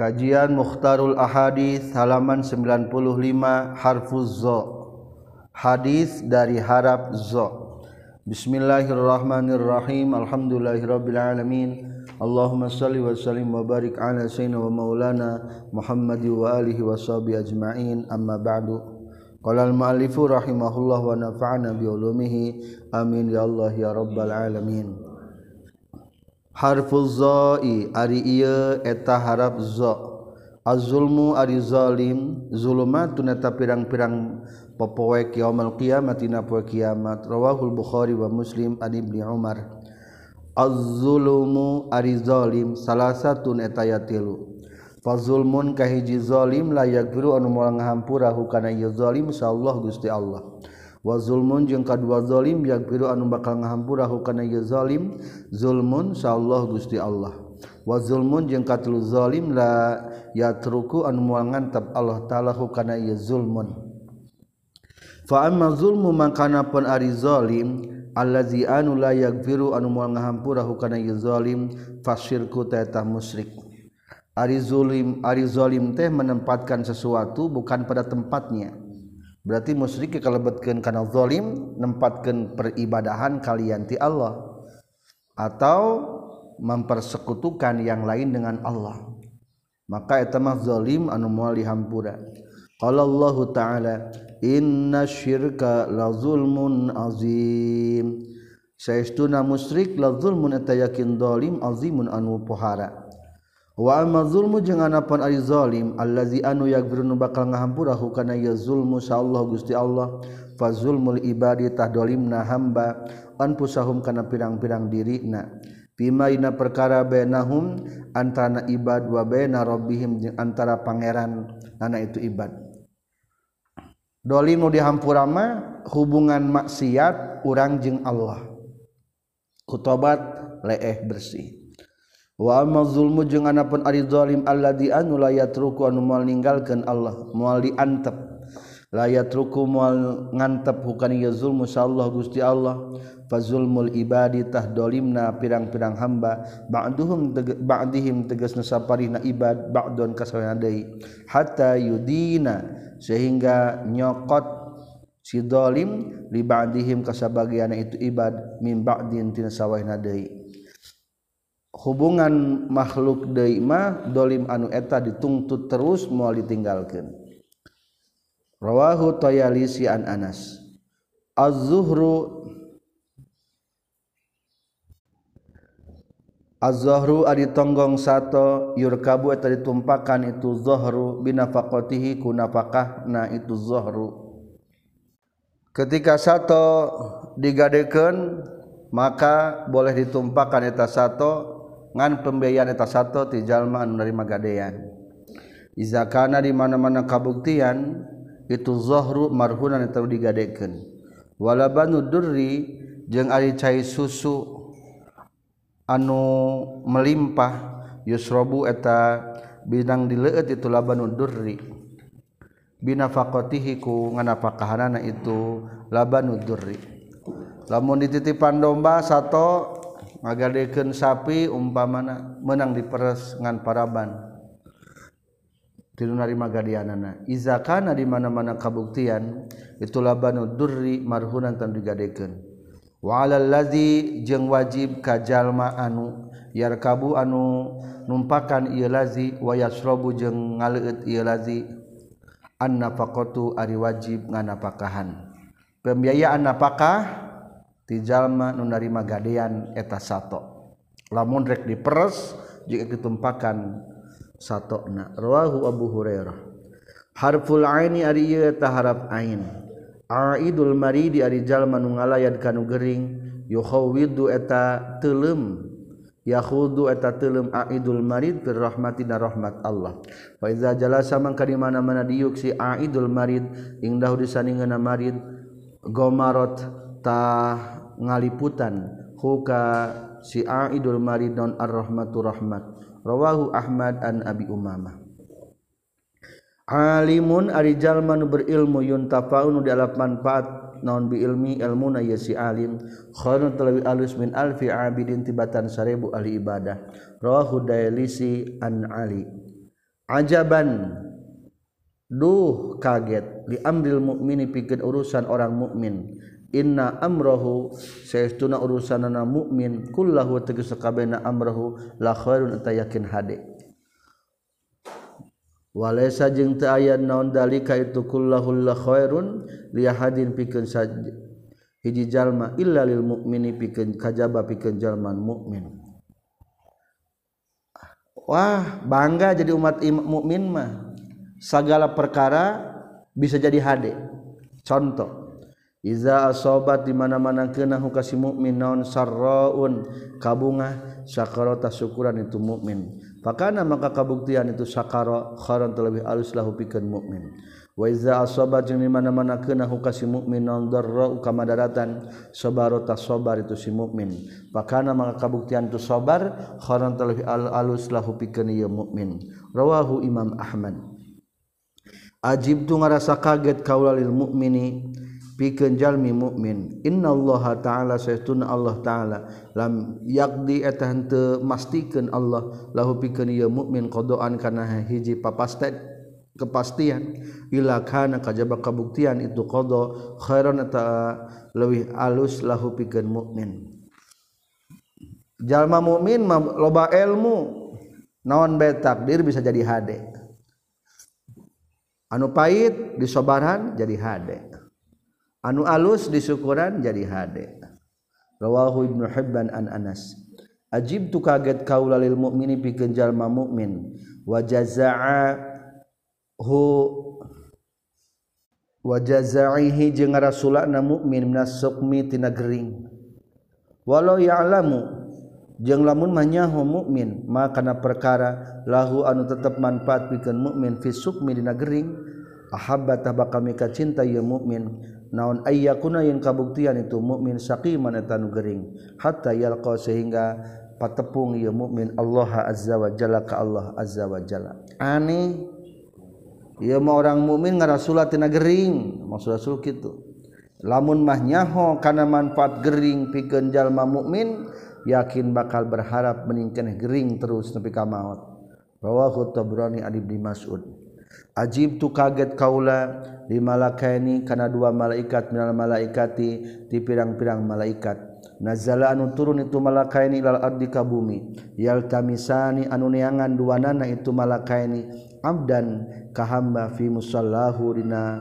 Kajian Mukhtarul Ahadits halaman 95 harfuz za. Hadis dari harap za. Bismillahirrahmanirrahim. Alhamdulillahirabbil alamin. Allahumma salli wa sallim wa barik ala sayyidina wa maulana Muhammad wa alihi wa sahbihi ajma'in. Amma ba'du. Qala al-mu'allifu rahimahullah wa nafa'ana bi ulumihi. Amin ya Allah ya rabbal alamin. harfuzoi ari eta harap zo. Azulmu ari zalim zulumatun eta pirang-pirang pepoe kiamal kiamat ina poe kiamat. Rawahul bukhari wa muslim an ibni umar. Az-zulumu ari zalim salasatun eta ya tilu. Fazulmun kahiji zalim la yaghfiru anu moal ngahampura hukana ieu zalim insyaallah Gusti Allah. wazulmun jeung kadua zalim yagfiru anu bakal ngahampurahu kana ieu zalim zulmun saallah Gusti Allah. Wazulmun jeung katilu zalim la yatruku anu moal ngantab Allah taala kana ieu zulmun. Fa amma zulmu mangkana pun ari zalim allazi anu la yagfiru anu moal ngahampurahu kana ieu zalim fasyirku taeta musyrik. Ari zulim, ari zalim teh menempatkan sesuatu bukan pada tempatnya. berarti musyrik kalebetkeun kana zalim nempatkeun peribadahan kalian ti Allah. Atau mempersekutukan yang lain dengan Allah. Maka eta mah zalim anu moal dihampura. Qala Allah taala inna syirka la zulmun azim. Saestuna musyrik la zulmun eta yakin zalim azimun anu pohara. Wal zulmu jeung anapun ari zalim allazi anu yaghfirun bakal ngahampurahu kana ya zulmu Allah Gusti Allah. Fa zulmul ibadi tahdolimna hamba anfusahum kana pirang-pirang dirina. Bima ina perkara bainahum antara ibad wa baina rabbihim jeung antara pangeran ana itu ibad. Dolim nu dihampura mah hubungan maksiat urang jeung Allah. Kutobat leeh bersih. Wamazulmu jeung anapun arizolim Allah dianu layat ruku anu mual ninggalkan Allah mual diantep. Layat ruku mual ngantep bukan iya zulmu Allah gusti Allah. Fazulmul ibadi tahdolimna pirang-pirang hamba. Ba'duhum tege, ba'dihim tegas nusaparina ibad ba'don kasawadai hatta yudina sehingga nyokot si dolim li ba'dihim kasabagiana itu ibad min ba'din tina sawahna deui. hubungan makhluk deima dolim anu eta dituntut terus mau ditinggalkan rawahu tayalisi an Anas az-zuhru Az Zuhru adi tonggong sato yurkabu eta ditumpakan itu zuhru binafaqatihi kunafaqahna itu Zuhru. Ketika sato digadekeun maka boleh ditumpakan eta sato ngan pembiayaan eta sato ti jalma anu narima gadean. Iza kana di mana-mana kabuktian itu zahru marhunan eta digadekeun. Wala banu durri jeung ari cai susu anu melimpah yusrobu eta binang dileueut itu labanu durri. Binafaqatihi ku nganapakahanana itu labanu durri. Lamun dititipan domba sato ngagadeken sapi umpamana menang diperes ngan paraban. Tilu narima gadianana di mana-mana kabuktian itulah banu durri marhunan tan digadekeun wa alal ladzi jeung wajib ka jalma anu yarkabu anu numpakan ieu lazi wa yasrabu jeung ngaleueut ieu lazi an nafaqatu ari wajib nganapakahan pembiayaan napakah? tijallma nunrima gadean eta sato. Lamun rek diperes jika ditumpakan satu na. Rawahu Abu Hurairah. Harful aini ari ieu eta harap ain. Aidul maridi ari jalma nu ngalayan kanu gering. Yukhawidu eta teuleum Yahudu eta teuleum aidul marid fir rahmati rahmat Allah. Wa iza jalasa mangka di mana-mana diuk si aidul marid ingdah disaningeuna marid gomarot ta ngaliputan. Huka si Aidul Maridon ar-rahmatu rahmat. Rawahu Ahmad an Abi Umamah. Alimun ari jalma nu berilmu yuntafaun di alap manfaat. Naon bi ilmi ilmuna ya si alim. Khairun talawi alus min alfi abidin tibatan sarebu ahli ibadah. Rawahu dailisi an ali. Ajaban. Duh kaget. Diambil mukmini pikir urusan orang mukmin Inna amrohu seuna urusanana mukmin kullahu tegesakabna amrohu lakhun yakin hade Walesa jeung teu aya naon dalika itu kullahu khairun li hadin pikeun hiji jalma illa lil mukmini pikeun kajaba pikeun jalman mukmin. Wah, bangga jadi umat mukmin mah. Segala perkara bisa jadi hade. Contoh Iza asobat dimana-mana kena hukasi mukmin naon sarraun kabungah sakaro syukuran itu mukmin. Pakana maka kabuktian itu sakaro kharon terlebih alus lahu pikeun mukmin. Wa iza asobat jeung dimana-mana kena hukasi mukmin naon darra kamadaratan sabaro tasobar itu si mukmin. Pakana maka kabuktian itu sabar kharon terlebih alus lahu pikeun ieu mukmin. Rawahu Imam Ahmad. Ajib tu ngarasa kaget kaula lil mukmini pikeun jalmi mukmin Innallaha ta'ala saytun Allah ta'ala lam yaqdi eta henteu mastikeun Allah. Lahu pikeun ieu mukmin qadaan kana hiji papastet kepastian. Ila kana kajaba kabuktian itu qada khairan eta leuwih alus lahu pikeun mukmin jalma mukmin loba ilmu naon bae takdir bisa jadi hade. Anu pahit disobaran jadi hade. anu alus disukuran jadi hade rawahu ibnu hibban an anas. Ajib tu kaget kaula lil mukmini pikeun jalma mukmin wa jazaa hu wa jazaihi jeung rasulana mukmin minas sukmi tina gering walau ya'lamu jeung lamun manyaho mukmin maka na perkara lahu anu tetep manfaat pikeun mukmin fi sukmi dina gering ahabba tabaka mika cinta ye mukmin naon ayyakuna yang kabuktian itu mukmin sakiman tanu gering hatta yalqa sehingga patepung ieu mukmin Allah azza wa jalla ka Allah azza wa jalla. Ane ieu mah orang mukmin ngarasulat tina gering maksud rasul kitu. Lamun mah nyaho kana manfaat gering pikeun jalma mukmin yakin bakal berharap meningkeneh gering terus nepi ka maut. Rawahu tabrani ali bin mas'ud. ajib tu kaget kaula dimalakaini kana dua malaikat minal malaikati ti pirang-pirang malaikat. Nazala anu turun itu malakaini ilal ardi ka bumi. Yaltamisani anu neangan dua nana itu malakaini abdan kahamba fi musallahu dina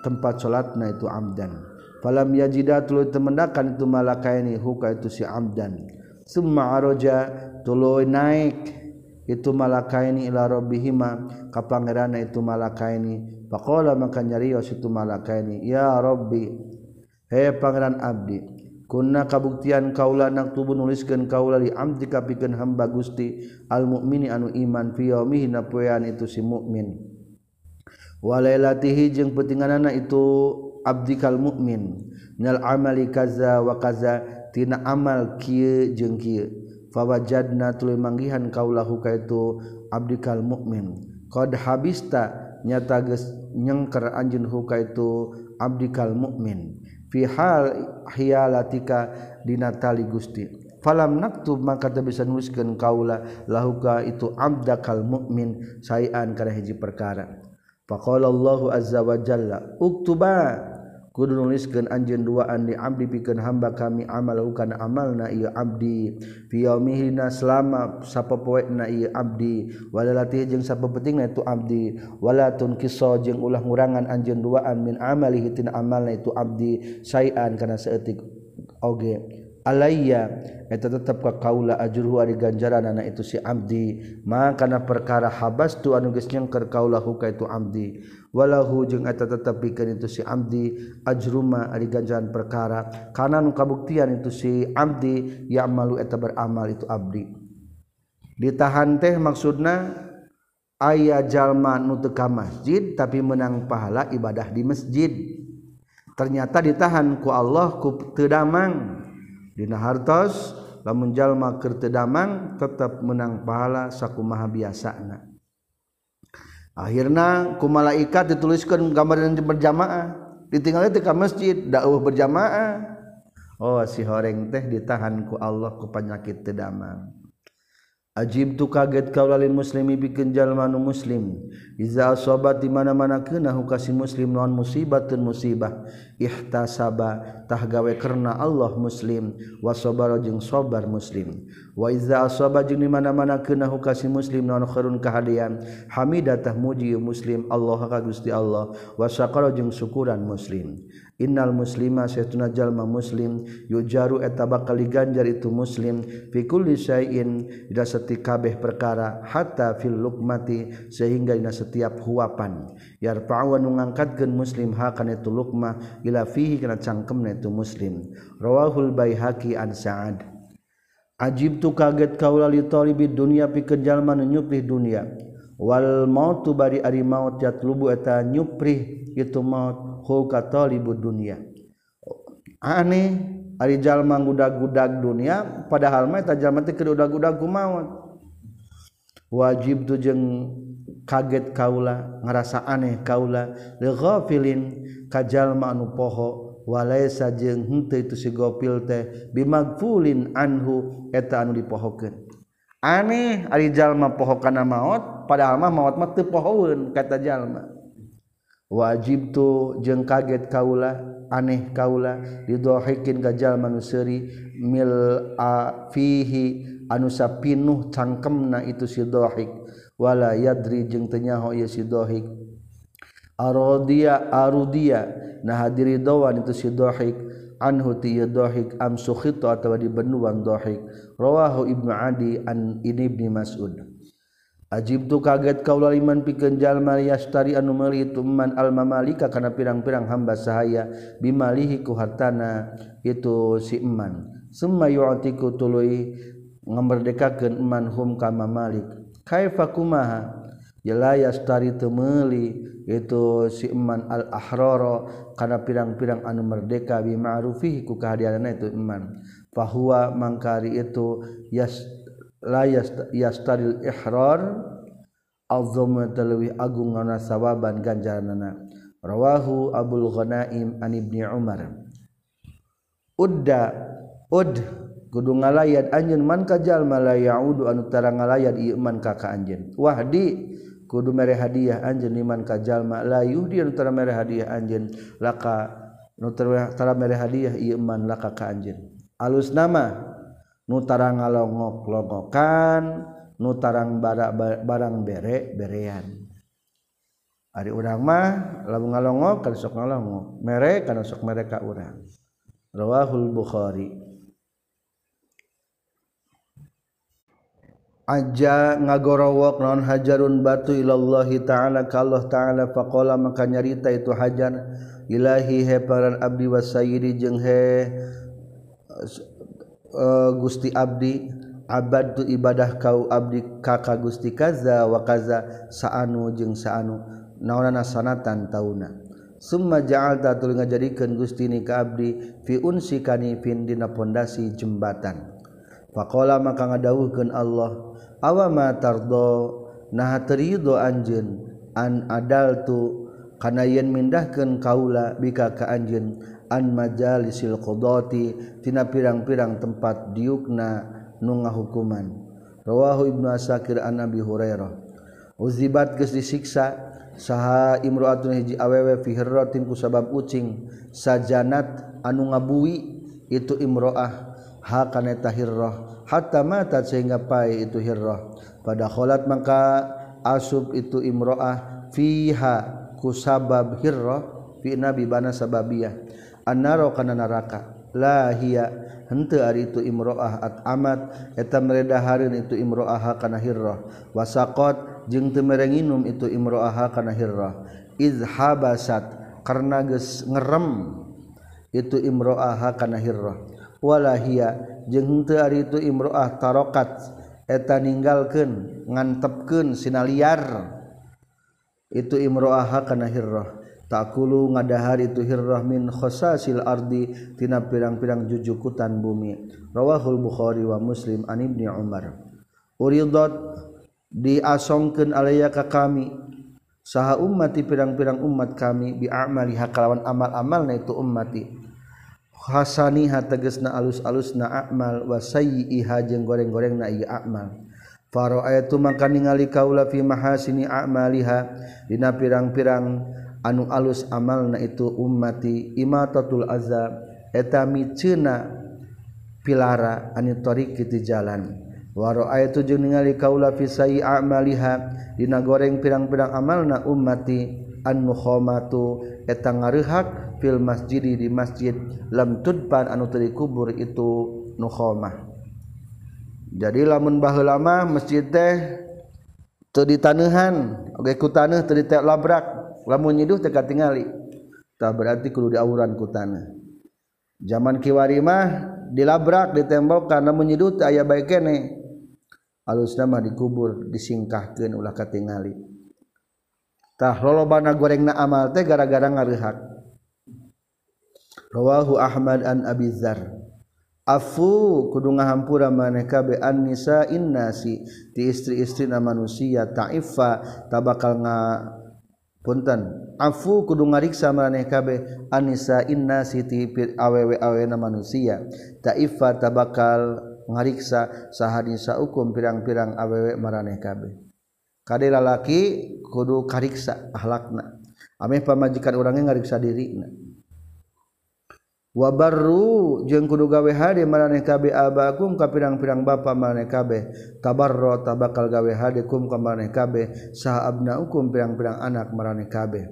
tempat salatna itu abdan. Falam yajida tuluy temendakan itu malakaini huka itu si abdan. Summa araja tuluy naik. itu malakaini ila rabbihima. Ka pangerana itu malakaini. Faqala maka nyarios itu malakaini ya rabbi he pangeran abdi kunna kabuktian kaula nak tubuh nuliskeun kaula li amdi ka pikeun hamba Gusti al mukmini anu iman fi yaumihi. Napoean itu si mukmin walailatihi jeung pentinganana itu abdi kal mukmin minal amali kaza wa kaza tina amal kieu jeung kieu. fawajadna tuluy manggihan kaulahu kaitu abdikal mukmin. Qad habista nyata geus nyengker anjeun hukaitu abdikal mukmin. Fi hal hialatika dina tali gusti. Falam naktub maka teu bisa nuliskeun kaula lahuka itu abdakal mukmin sayan kana hiji perkara. Faqala Allahu azza wa jalla uktuba kudu nuliskeun anjeun duaan di abdi pikeun hamba kami amal kana amalna ieu abdi. Fi yaumihina selama sapapoena ieu abdi. Walalatih jeung sapapentingna itu abdi. Walatun kiso jeung ulah ngurangan anjeun duaan min amalihi tina amalna itu abdi. Sayan kana saeutik oge. alaiya eta tetap ka kaula ajruhu ari ganjaran anak itu si abdi. Maka na perkara habas tu anu geus nyengker kaula huka itu abdi. Walahu jeung eta tetap pikeun itu si abdi ajruma ari ganjaran perkara. Kana nu kabuktian itu si abdi ya'malu eta beramal itu abdi. Ditahan teh maksudna ayah jalma nu teu ka masjid tapi menang pahala ibadah di masjid. Ternyata ditahan ku Allah ku teu damang. Dina hartos lamun jalma kertedamang tetap menang pahala sakumaha biasana akhirnya ku malaikat dituliskan gambar dan berjamaah ditinggalnya ke masjid dakwah berjamaah oh si horeng teh ditahan ku Allah ku penyakit tedamang Ajib tu kaget kau lalin muslimi bikin jalma nu muslim. Iza asobat di mana mana kena hukasi muslim non musibatun musibah. ihtasaba gawe karena Allah muslim wasobaro jeung sobar muslim. Wa iza asaba jeung di mana-mana keunahu kasih muslim naon khairun kahadian? Hamidatah muji muslim Allah ka Gusti Allah. Wa syakara jeung syukuran muslim. Innal muslima saytuna jalma muslim yujaru eta bakal ganjar itu muslim fi kulli syai'in dina seti kabeh perkara hatta fil lukmati sehingga dina setiap huapan. Yarfa'u wa ngangkatkeun muslim hakana itu lukmah. Ila fihi kana cangkemna itu muslim. Rawahul baihaqi an sa'ad. Ajib tu kaget kaula li talibi dunya pikeun jalma nu nyuprih dunya wal mautu bari ari maut yatlubu eta nyuprih itu maut dunia. Aneh harijallmaguda-gudak dunia padahal udah-gudaku maut. Wajib tujeng kaget kaula ngerasa aneh kaula. Leghafilin kajalma anu poho walaisa jeung henteu itu si gopil teh bimagfulin anhu eta anu dipohokeun. Aneh ari jalma poho kana maot padahal mah maot mah teu pohoeun kata jalma wajib tu jeung kaget kaula aneh kaula didohikin ka jalma nu seuri mil fihi anu sapinuh cangkemna itu si dohik wala yadri jeng tenyaho ya sidohik arodia arudia nah hadiri doan itu sidohik anhu tiyadohik am sukhito atau di benuan dohik. Rawahu ibnu adi an ini ibni mas'ud. Ajib tu kaget kaulah iman pikeun jalma yastari anu meuli itu man alma malika kana pirang-pirang hamba sahaya bimalihi ku hartana? Itu si eman. Summa yu'tiku tuluy ngamerdekakeun eman hum ka malik kaifa kumaha? Yelayastari temeli itu siman al-ahroro karena pirang-pirang anu merdeka bima'rufihi ku kehadiranna itu iman fahuwa mangkari itu yas la yastaril ihrar azzamu talawi agung ngana sawaban ganjaranana rawahu abul ghanaim an ibni umar. Udda ud kudu ngalayat anjeun man kajal malayaudu anu tara ngalayat ieu man ka ka anjeun wahdi kudu mere hadiah anjeun liman kajal ma la yuhdi anu tara mere hadiah anjeun. Laka nu tara mere hadiah ieu man laka ka anjeun. Alus nama nu tara ngalongok longokan nu tarang barang barang bere berean. Ari urang mah lamun ngalongok kan sok ngalongok. Mere kana sok mereka urang. Rawahul bukhari. aja ngagorowok non hajarun batu ilallahi ta'ala kalau ta'ala faqala maka nyarita itu hajar ilahi heparan abdi wasayiri jeung he uh, gusti abdi abad tuh ibadah kau abdi kaka gusti kaza wakaza saanu jeung saanu naonana sanatan tauna. Summa ja'alta tuluy ngajadikeun gusti ni ka abdi fi unsikani fin dina pondasi jembatan. Faqala maka ngadawuhkeun Allah awamatardo nah terido anjeun an adaltu kana yen mindahkeun kaula bika ka anjeun an majalisil qadati tina pirang-pirang tempat diukna nunga hukuman. rawahu ibnu asakir an abi hurairah uzibat geus disiksa saha imroatun hiji awewe fi hirratin kusabab ucing sajanat anu ngabui itu imroah ha kana tahirrah hatta mata sehingga pai itu hirrah. Pada kholat maka asub itu imroah fiha ku sabab hirrah fi nabi bana sababiyah. Annaro kana neraka lahia henteu ari itu imroah at amat. Eta meredahareun itu imroah kana hirrah. Wasaqat jeung teu merenginum itu imroah kana hirrah. Izhabasat karena geus ngerem itu imroah kana hirrah walahia jeung teu ari itu imroah tarokat. Eta ninggalkeun ngantepkeun sina liar. Itu imroah kana hirrah. Takulu ngadahar itu hirrah min khosasil ardi tina pirang-pirang jujukutan bumi. Rawahul bukhari wa muslim an ibni umar. Uridat diasongkeun alaya ka kami. Saha ummati pirang-pirang umat kami bi amali hakalawan amal-amalna itu ummati. hasaniha tegesna alus-alus na amal wasayiha jeung goreng-goreng na iya amal. Faro ayatu maka ningali kaula fi mahasini a'maliha. Dina pirang-pirang anu alus amal na itu ummati imatatul azab eta miceuna pilara anu tariqi ti jalan. Waro ayatu jeung ningali kaula fi sayi a'maliha. Dina goreng pirang-pirang amalna ummati an khomatu eta ngareuhak fil masjidi di masjid lam tudpan anu teu kubur itu nukhomah jadi lamun baheula mah masjid teh teu ditanehan oge ku taneuh teu labrak lamun nyiduh teu katingali. Tah berarti kudu diawuran ku taneuh. Zaman kiwari mah dilabrak ditembokkan lamun nyiduh teh aya bae kene. Alusna mah dikubur disingkahkeun ulah katingali. Tah lolobana gorengna amal teh gara-gara ngareuhak rawahu Ahmad an Abi Dzar. Afu kudu ngahampura maneh kabe an nisa innasi ti istri-istri na manusia taifa tabakal nga punten. Afu kudu ngariksa maneh kabe an nisa innasi ti awewe-awewe na manusia. Taifa tabakal ngariksa sahadisa hukum pirang-pirang awewe maraneh kabe kade lalaki kudu kariksa ahlakna. Ameh pamajikan orangnya ngariksa dirina wabarru jeung kudu gawe hade maraneh kabeh abakum ka pirang-pirang bapa maraneh kabeh tabarro tabakal gawe hade kum ka maraneh kabeh saha abnaukum pirang-pirang anak maraneh kabeh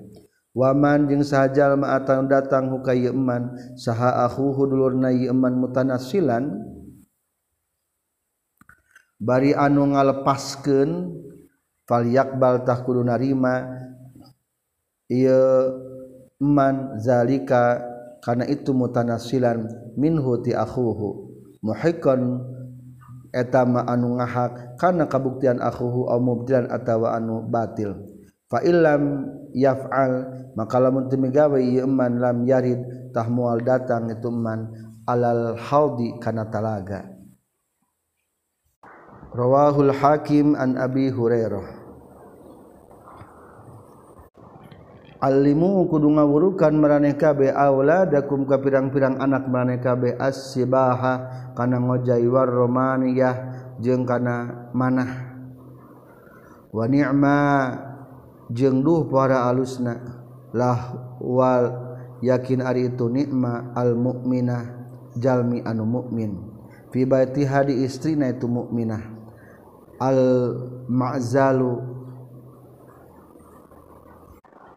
waman jeung sahajal ma'atan datang hukay eman. Saha akhuhu dulurna eman mutanasilan. Bari anu ngalepaskeun falyakbal tah kudu narima. Ieu eman zalika karena itu mutanasilan minhu ti akhuhu. Muhikon etama anu ngahak karena kabuktian akhuhu au mubdilan atawa anu batil. Fa illam yaf'al maka lamun teu migawe ieu man lam yarid tah mual datang itu man alal haudi kana talaga. Rawahul hakim an abi hurairah. alimu kudu ngawurukan meraneh kabe aula dakum ka pirang-pirang anak meraneh kabe as-sibaha kana ngojai war romaniyah jeung kana manah. Wa ni'ma jeung duh para alusna. Lah wal yakin ari itu nikma al mukminah jalmi anu mukmin fi baiti hadi istrina itu mukminah al ma'zalu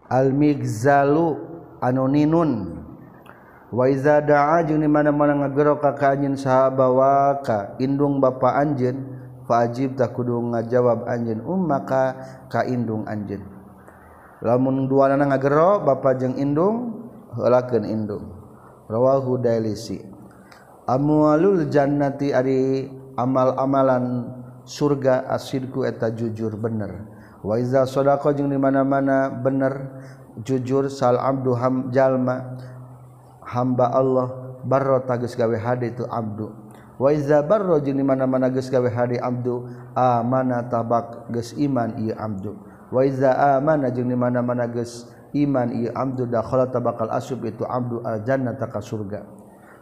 almigzalu anuninun waiza da'a jeung di mana-mana ngagero ka ka anjeun ka indung bapa anjeun fajib tak kudu ngajawab anjeun ummaka ka indung anjeun. Lamun duana ngagero bapa jeung indung heulakeun indung. Rawahu dailisi. Amwalul jannati ari amal-amalan surga asidku eta jujur bener. waiza sodako jeung di mana-mana bener jujur sal abdu ham jalma hamba Allah barro tagus gawe hade itu abdu. Waiza barro jeung di mana-mana geus gawe hade abdu amana tabak geus iman ieu abdu. Waiza amana jeung di mana-mana geus iman ieu abdu dakhala tabakal asub itu abdu al jannata ka surga.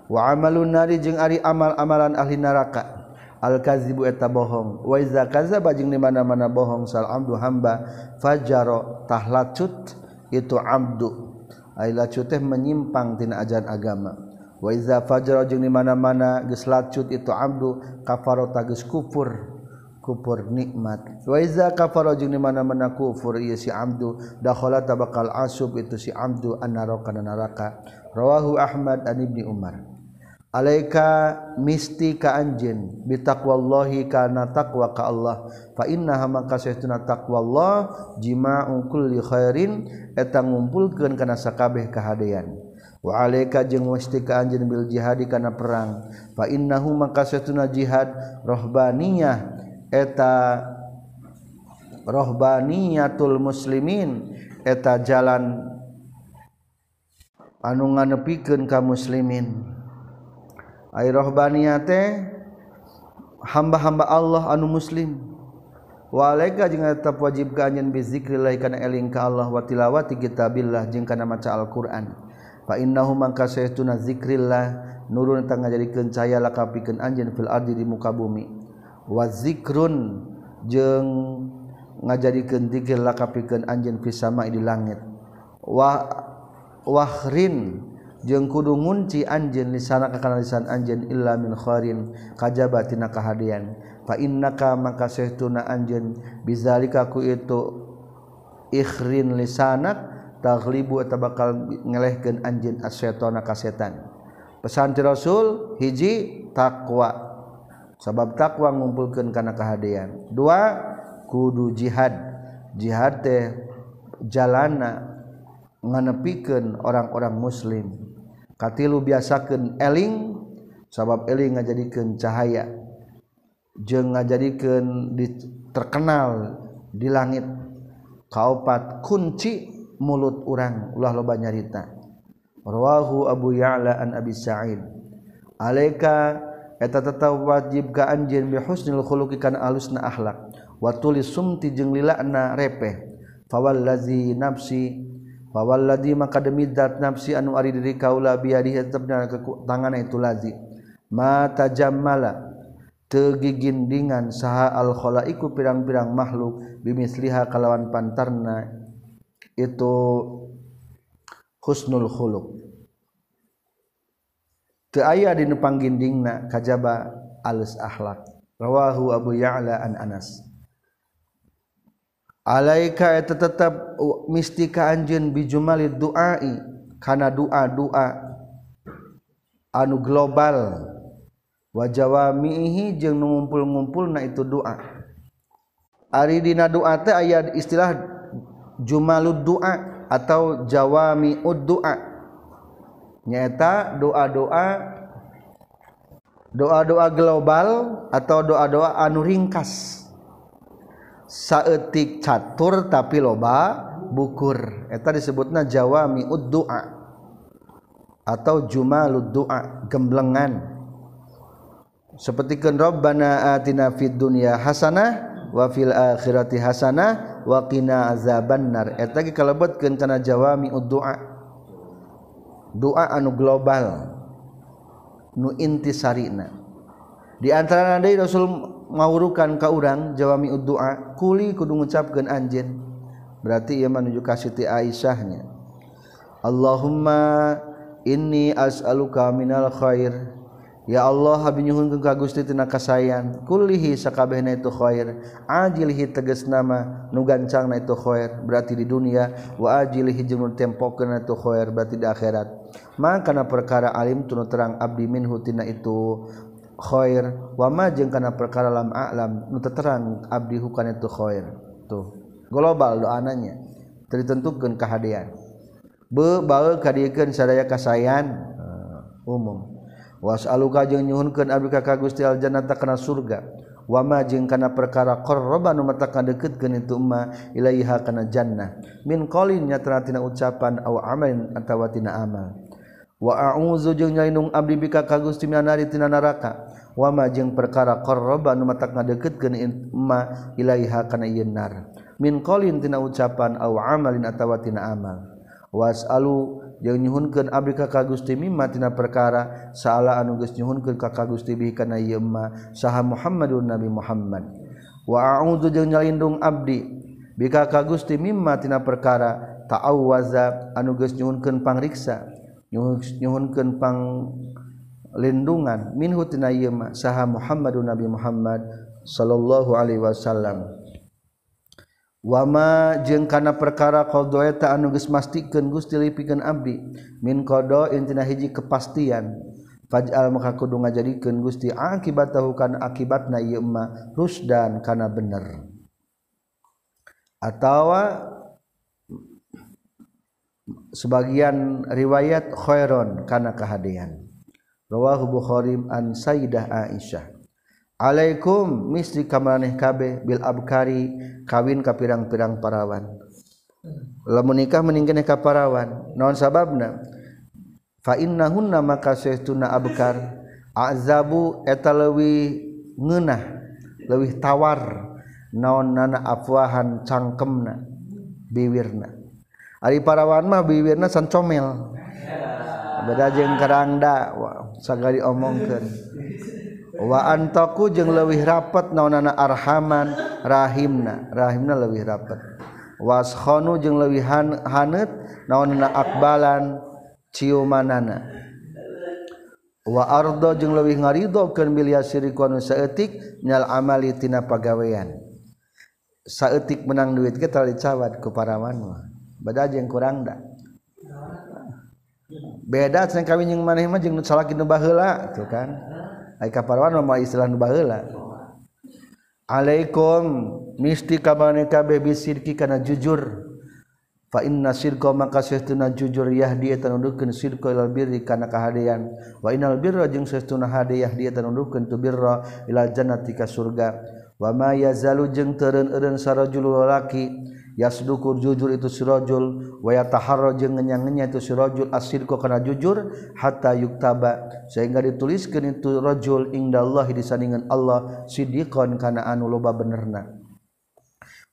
Wa amalun nari jeung ari amal-amalan ahli neraka. Al-kazibu eta bohong. Wa iza kadzaba di mana-mana bohong sal abdu hamba fajaro tahlacut itu abdu ai lacut teh menyimpang tina ajaran agama. Wa iza fajara jeung di mana-mana geus lacut itu abdu kafaro tagis kufur. Kufur nikmat. Wa iza kafara jeung di mana-mana kufur ieu si abdu dakhala tabakal asub itu si abdu an-naraka neraka rawahu ahmad an ibni umar alaika misti ka anjin bitaqwallahi kana taqwa ka Allah. Fa innaha maka saestuna taqwallah jima'u kulli khairin eta ngumpulkeun kana sakabeh kahadean. Wa alaika jeung misti ka anjin bil jihadi kana perang. Fa innahu maka saestuna jihad rohbaniyah eta rohbaniyatul muslimin eta jalan anu nganepikeun ka muslimin. ay rohbania hamba-hamba Allah anu muslim. Walaika jeung tetap wajib ganyen anjeun bizikrillah kana eling ka Allah wa tilawati kitabillah jeung kana maca Al-Qur'an. Fa innahu man saytuna zikrillah nurun tang ngajadikeun caya lakapikeun anjeun fil ardi di muka bumi. Wa zikrun jeung ngajadikeun zikir lakapikeun anjeun fis sama di langit. Wa wahrin jeung kudu ngunci anjeun lisan ka kana lisan anjeun illa min kharin kajaba tina kahadian. Fa innaka maka sehtuna anjeun bizalika ku itu ikhrin lisanak taghlibu eta bakal ngelehkeun anjeun as-syaitana ka setan pesan ti rasul hiji takwa. Sabab takwa ngumpulkeun kana kahadian. Dua kudu jihad. Jihad teh jalana nganepikeun orang-orang muslim. katilu biasakan eling sabab eling ngajadikeun cahaya. Jeung ngajadikeun terkenal di langit. Kaopat kunci mulut urang ulah loba nyarita. Rawahu Abu Ya'la an Abi Sa'id. Alaika eta tetap wajib ka anjeun bi husnul khuluqi kana alusna akhlak. Wa tulis sumti jeung lilana repeh. Fawallazi nafsi fawalladzi maka demi zat nafsi anu ari diri kaula biadi tetepna ke tangan itu lazi. Ma tajammala tegigindingan saha al khalaiku pirang-pirang makhluk bimisliha kalawan pantarna itu husnul khuluq. Teu aya dinu panggindingna kajaba alus akhlak. Rawahu abu ya'la an anas. alaika eta tetap mistika anjeun bijumali duai kana doa-doa anu global. Wa jawamihi jeung nu ngumpul-ngumpulna itu doa ari dina doa teh aya istilah jumalud doa atau jawamiud doa nyaeta doa-doa doa-doa global atau doa-doa anu ringkas. saetik catur tapi loba bukur. Eta disebutna jawami uddu'a atau jumalud du'a gemblengan. Seperti kan rabbana atina fid dunya hasanah wa fil akhirati hasanah wa qina azabannar eta ge kalebetkeun kana jawami uddu'a doa anu global nu intisarina. Di antara deui Rasul ngawurukan ka urang jawami doa kuli kudu ngucapkeun anjeun. Berarti ia menuju ka Siti Aisyahnya. Allahumma inni as'aluka minal khair. Ya Allah habi nyuhunkeun ka Gusti tina kasayan kullihi sakabehna itu khair. Ajilihi tegas nama nu gancangna itu khair. Berarti di dunia wa ajilihi jeung nu tempokeun itu khair berarti di akhirat. Maka kana perkara alim tunu terang abdi minhu tina itu Khoir wama jeung kana perkara lam alam nu terang abdi hukana itu khoir tuh. Global doananya ditentukeun kahadean be bae kadiekeun sadaya kasayan umum. Wasaluka jeung nyuhunkeun abdi ka Gusti al jannata kana surga. Wama jeung kana perkara qarraba nu matakan deketkeun itu ma ilaiha kana jannah. Min qalin nyatra tina ucapan aw amalin atawa tina amal. Wa a'udzu jeung nyaindung abdi bika ka Gusti minanari tina neraka wama jeung perkara korroba numatak ngadeketkeun imma ilaiha kana ieu nar. Min qalin tina ucapan aw amalin atawa tina amal. Wasalu jeung nyuhunkeun abdi ka ka Gusti mimma tina perkara saala anu geus nyuhunkeun ka ka Gusti bi kana yeun ma saha Muhammadun Nabi Muhammad. Wa a'udzu jeung nyalindung abdi bika ka Gusti mimma tina perkara ta'awwaza anu geus nyuhunkeun pangriksa nyuhunkeun pang lindungan. Minhu tina ieu mah saha Muhammadun Nabi Muhammad sallallahu alaihi wasallam. Wama jeung kana perkara qadaeta anu geus mastikeun Gusti lipikeun abdi min qada intina hiji kepastian. Faj'al maka kudu ngajadikeun Gusti akibatahu kana akibatna ieu mah rusdan kana bener. Atawa sebagian riwayat khairon kana kehadian. Rawahu bukhari an sayyidah aisyah. Alaikum misri kamaneh kabe bil abkari kawin ka pirang-pirang parawan. Lamun nikah meninggalnya ka parawan naon sababna? Fa innahunna maka saytuna abkar azabu eta leuwih ngeunah leuwih tawar naon nana afwahan cangkemna biwirna. Ari parawan mah bibirna san comel. beda jeung kerangda sagari omongkeun. Wa antaku jeung leuwih rapat naonana arhaman rahimna. Rahimna leuwih rapat waskhonu jeung lebih han, hanet naonana akbalan ciumanana. Wa ardo jeung leuwih ngarido keun yasiri kanu saeutik nyal amali tina pagawean. Saeutik menang duit ge dicawat cawat ku parawan mah. Beda jeung kurang da. beda cenah kawin jeung maneh mah jeung salaki nu baheula tuh kan. Ai kaparwan mah istilah nu baheula. Alaikum misti kabane kabeh bisirki kana jujur. Fa inna sirqa maka sesuna jujur yahdi eta nuduhkeun sirqa ilal birri kana kahadean wa innal birra jeung sesuna hade yahdi eta nuduhkeun tu birra ilal jannati ka surga. Wa ma yazalu jeung teureun eureun sarajul lalaki yasdukur jujur itu sirajul wa yataharra jeung ngenyangnya itu sirajul asirku kana jujur hatta yuktaba. Sehingga dituliskeun itu rajul indallahi disandingan Allah sidiqan kana anu loba benerna.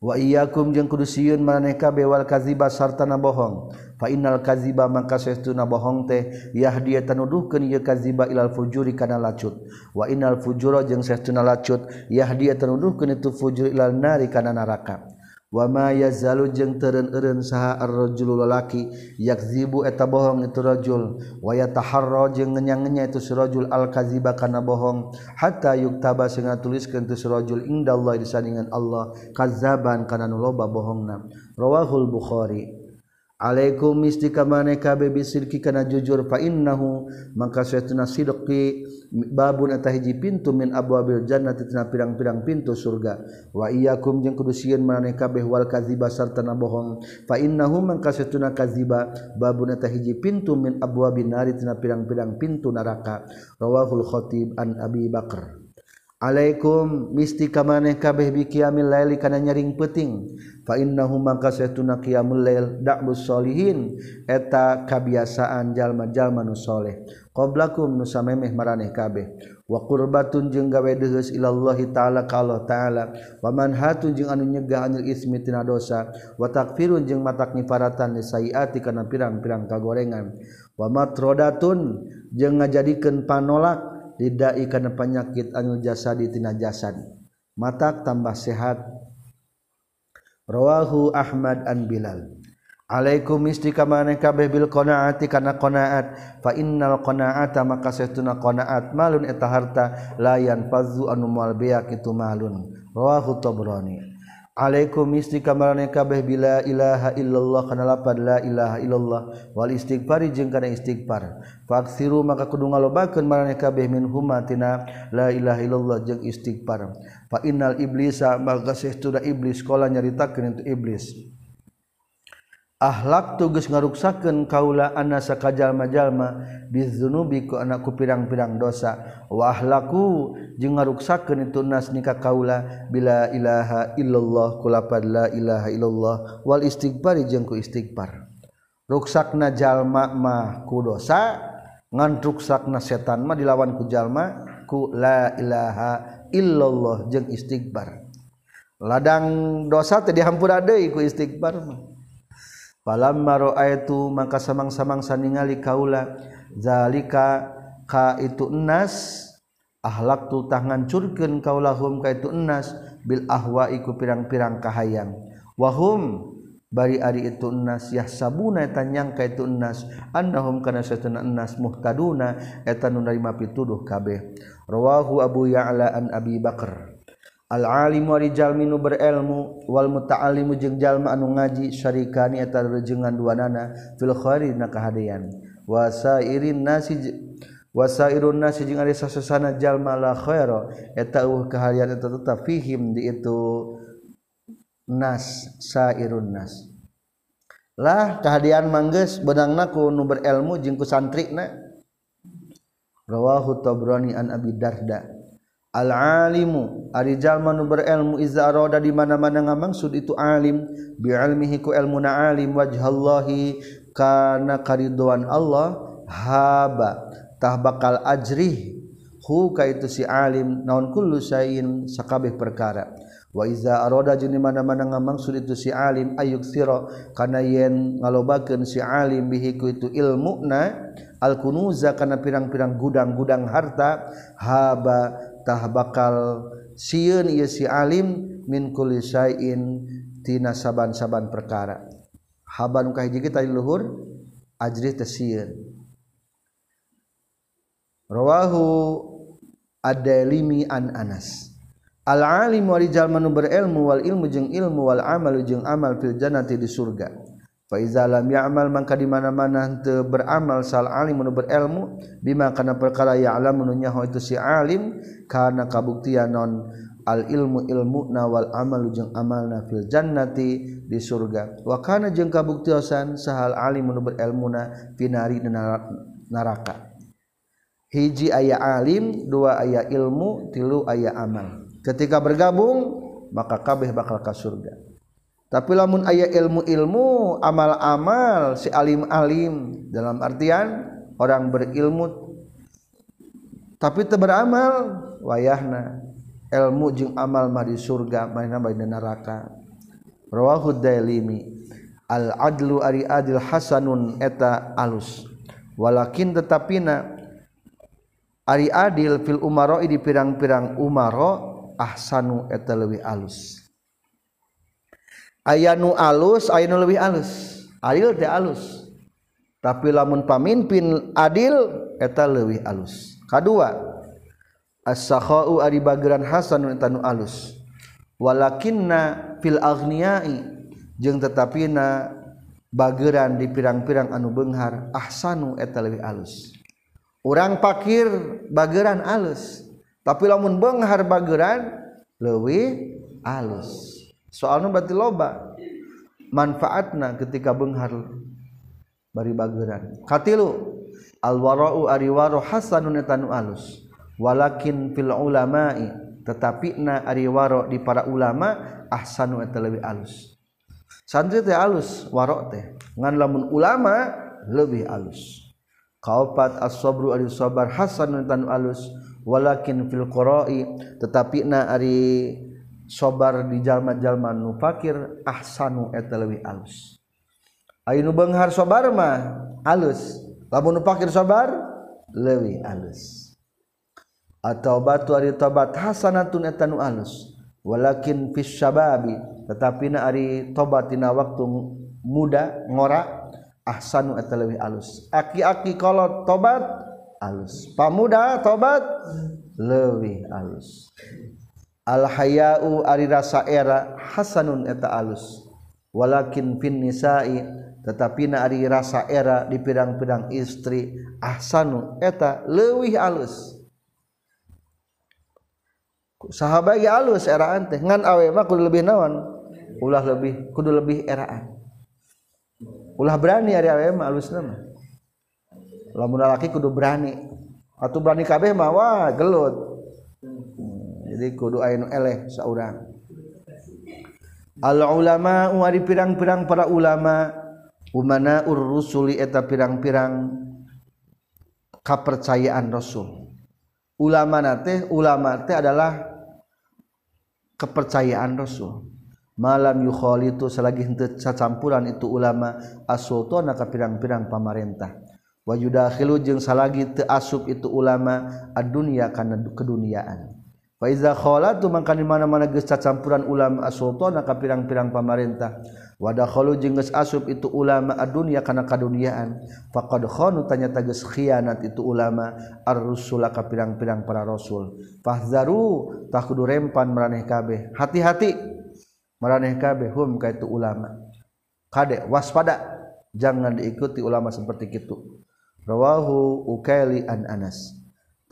Wa iyyakum jeung kudu sieun maneh kabeh wal kadziba sarta na bohong fa innal kadziba maka saestuna bohong teh yahdiya tanuduhkeun ieu kadziba ilal fujuri kana lacut. Wa innal fujura jeung saestuna lacut yahdiya tanuduhkeun itu fujur ilal nari kana neraka wama yazalu jeung teureun eureun saha ar-rajul lalaki yakzibu eta bohong itu rajul. Wa yataharra jeung ngenyangnya itu si rajul al-kaziba kana bohong. Hatta yuktaba sehingga tuliskeun teu si rajul indallahi disandingan Allah kazaban kana nu loba bohongna. Rawahul bukhari. Alaikum mistika maneka bebi sirki kana jujur fa innahu maka sayatuna sidqi babun atahiji pintu min abwabil jannati tina pirang-pirang pintu surga. Wa iyyakum jeung kudu sieun maneka kabeh wal kadziba sarta na bohong fa innahu maka sayatuna kadziba babun atahiji pintu min abwabin nari tina pirang-pirang pintu neraka rawahul khatib an abi bakar. Alaikum mistika maneh kabeh bi qiyamil laili kana nyaring peuting. Fa innahu maka saytuna qiyamul lail da'bus solihin eta kabiasaan jalma-jalma nu saleh qablakum nu samemeh maraneh kabeh. Wa qurbatun jeung gawe deuheus ilallah taala ka Allah taala. Wa manhatun jeung anu nyegah anil ismi tina dosa. Wa takfirun jeung matak nifaratan li sayiati kana pirang-pirang kagorengan. Wa matrodatun jeung ngajadikeun panolak. lidah ikan penyakit anu jasa ditina jasad. Matak tambah sehat. Rawahu Ahmad an Bilal. Alaikum misti kamaneh kabeh bil qanaati kana qanaat. Fa innal qanaata maka sahtuna qanaat malun eta harta layan fazu anu moal beak itu malun. Rawahu Tabrani. Alaikum istri kamarane kabeh bila ilaha illallah kana lapad la ilaha illallah wal istighfari jeung kana istighfar. Faksiru maka kudu ngalobakeun marane kabeh min huma tina la ilaha illallah jeung istighfar. Fa innal iblisa maka sesuna iblis kala nyaritakeun itu iblis. akhlak tugas ngaruksakeun kaula anna sakajalma-jalma bizunubi ku anakku pirang-pirang dosa. Wahlaku jeung ngaruksakeun itu nas nikah kaula bila ilaha illallah kulapad la ilaha illallah wal istighfar jeung ku istighfar. Ruksakna jalma mah ku dosa ngan ruksakna setan mah dilawan ku jalma ku la ilaha illallah jeung istighfar. Ladang dosa teh dihampura deui ku istighfar mah. Palamma raaitu maka samang-samang saningali kaula zalika ka itu ennas ahlak tu tangan curkeun kaulahum ka itu ennas bil ahwa iku pirang-pirang kahayang. Wahum bari ari itu ennas yahsabuna eta nyangka itu ennas annahum kana satuna ennas muhtaduna eta nu narima pituduh kabeh. Rawahu abu ya'la an abi bakar Al-alimurijal minu berilmu wal muta'alimu jeung jalma anu ngaji syarikani eta rejengan duanana fil khairi na kahadian. Wasairin nasi wasairun nasi jeung ari sasesana jalma la khaira eta uh kahadian eta tetep fihim di itu. Nas sairun nas. Lah kahadian manggeus beunangna ku nu berilmu jeung ku santrina rawahu tabrani an abi darda. al-alimu arijal nu berilmu iza arada di mana-mana ngamangsud itu alim bi almihi ku ilmuna alim wajhallahi kana kariduan Allah haba tah bakal ajrih hu ka itu si alim naon kullu syai'in sakabeh perkara. Wa iza aroda jeung mana-mana ngamangsud itu si alim ayuk sira kana yen ngalobakeun si alim bihi ku itu ilmu na al kunuza kana pirang-pirang gudang-gudang harta haba tah bakal siun ieu si alim min kulli syai'in tina saban-saban perkara. Haban ka hiji kita luhur ajri teh sieun. Rawahu ad-dalimi an Anas. Al alim wa rijal manu berilmu wal ilmu jeung ilmu wal amal jeung amal fil jannati di surga Faizalam ya'mal mangka di mana-mana teu beramal sal alim anu berilmu bima kana perkara ya'lam anu nyaho itu si alim kana kabuktian non al ilmu ilmu nawal amalu jeung amalna fil jannati di surga. Wa kana jeung kabuktiasan sahal alim anu berilmuna finari neraka. Hiji aya alim dua aya ilmu tilu aya amal. Ketika bergabung maka kabeh bakal ka surga. Tapi lamun ayat ilmu-ilmu amal-amal si alim-alim dalam artian orang berilmu tapi beramal wayahna. Ilmu jeung amal mah di surga mainna bae neraka. Rawahu dailimi al adlu ari adil hasanun eta alus. Walakin tetapina ari adil fil umaro di pirang-pirang umaro ahsanu eta leuwih alus aya nu alus aya nu lebih alus. Adil teh alus. Tapi lamun pamimpin adil eta leuwih alus. Kadua as-sakhau ari bageran hasan eta nu alus. Walakinna fil aghniyai jeung tetapina bageran di pirang-pirang anu benghar ahsanu eta leuwih alus. Urang pakir bageran alus tapi lamun benghar bageran leuwih alus. soalnya berarti loba. Manfaatna ketika benghar bari bageran. Katilu alwara'u ariwaro hasanun etanu alus. Walakin fil ulama'i tetapi na ari waro di para ulama ahsanu eta lebih alus. Santri teh alus waro teh. Ngan lamun ulama lebih alus. Kaopat as-sabru ari sabar hasanun etanu alus. Walakin fil qara'i tetapi na ari sobar di jalma-jalma nu fakir ahsanu eta leuwih alus. Ayu nu beunghar sobar mah alus. Lamun nu fakir sobar leuwih alus. Atau batu ari tobat hasanatun eta nu alus. Walakin fis syababi tetapi na ari tobat dina waktu muda ngora ahsanu eta leuwih alus. Aki-aki kalau tobat alus. Pamuda tobat leuwih alus. alhayau ari rasa era hasanun eta alus. Walakin fin nisai tetapi na ari rasa era di pirang-pirang istri ahsanu eta leuwih alus. Sahabat ge alus eraan teh ngan awe mah kudu lebih naon? Ulah lebih kudu lebih eraan. Ulah berani ari awe mah alusna mah. Lamun lalaki kudu berani. Atuh berani kabeh mah wah gelut. Jadi kudu aya eleh saurang. Al ulama wari pirang-pirang para ulama. Umana ur rusuli eta pirang-pirang kepercayaan rasul. Ulama nate ulama teh adalah kepercayaan rasul. Malam yukhalitu selagi henteu cacampuran itu ulama as-sultana ka pirang-pirang pamarentah. Wa yudakhilu jeung salagi teu asup itu ulama ad-dunya kana keduniaan tuh maka di mana-mana gesta campuran ulama as-sultan ka pirang-pirang pamarintah wadah kalau jengges asub itu ulama adunia karena kaduniaan. Faqad khanu tanyata geus khianat itu ulama ar-rusul ka pirang-pirang para rasul. Fahzaru tak kudu rempan maraneh kabeh. Hati-hati maraneh kabeh hum ka itu ulama. Kade waspada jangan diikuti ulama seperti itu rawahu ukaili an Anas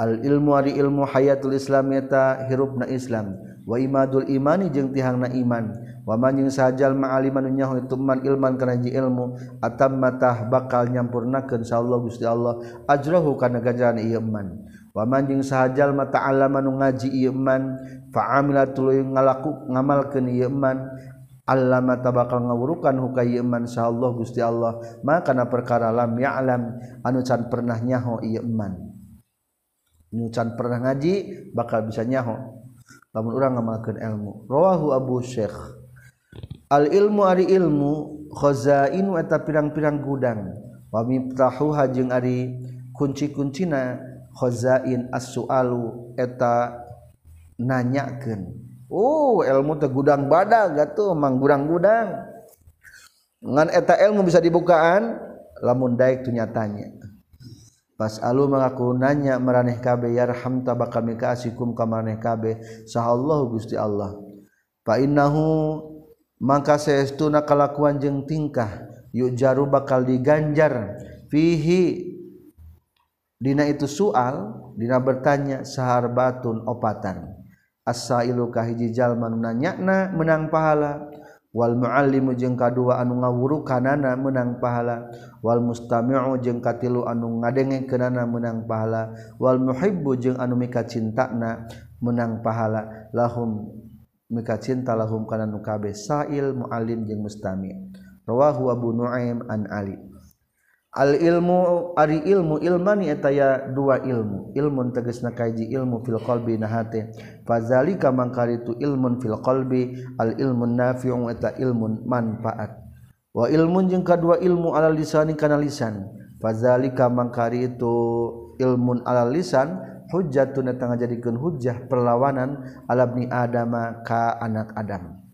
al ilmu ari ilmu hayatul Islam eta hirupna Islam. Wa imadul imani jeung tihangna iman. Wa man jeung sajal ma'aliman nyaho itu man ilman kana ilmu atam matah bakal nyampurnakeun insyaallah Gusti Allah. Ajrahu kana ganjaran ieu iman wa man jeung sajal mata alama nu ngaji ieu iman fa amilatul ngalaku ngamalkeun ieu iman Allah mata bakal ngawurukan hukaiman insyaallah Gusti Allah. Maka kana perkara lam ya'lam anu can pernah nyaho ieu iman nyucan pernah ngaji bakal bisa nyaho. Lamun urang ngamalkeun ilmu. Rawahu abu syekh. Al ilmu ari ilmu khazainu eta pirang-pirang gudang. Wa miftahuha jeung ari kunci-kuncina khazain as-sualu eta nanyakeun. Oh ilmu teh gudang badag atuh mang gudang-gudang. Ngan eta ilmu bisa dibukaan lamun daek tuh nyatanya. Pasalu mengaku nanya meraneh kabe yarham tabak kami kaasikum kamaneh kabe? Sahallahu gusti Allah. Fa innahu mangka saestuna kalakuan jeung tingkah? Yuk jaru bakal diganjar. Fihi dina itu soal dina bertanya saharbatun opatan? Asailu kahiji jalma nanyana menang pahala. wal muallimu jeung kadua anu ngawurukanana menang pahala. Wal mustami'u jeung katilu anu ngadengekeunana menang pahala. Wal muhibbu jeung anu mika cintana menang pahala. Lahum mika cinta lahum kana nu kabeh. Sa'il muallim jeung mustami' rawahu abu nuaim an ali. al ilmu ari ilmu ilmani etaya dua ilmu. Ilmun teges na kaji ilmu fil qalbi na hate fazalika mangkari itu ilmun fil qalbi al ilmun nafi'un eta ilmun manfaat. Wa ilmun jeung kadua ilmu ala lisani kana lisan. Fazalika mangkari itu ilmun ala lisan hujjatun eta ngajadikeun hujjah perlawanan ala bni adama ka anak adam.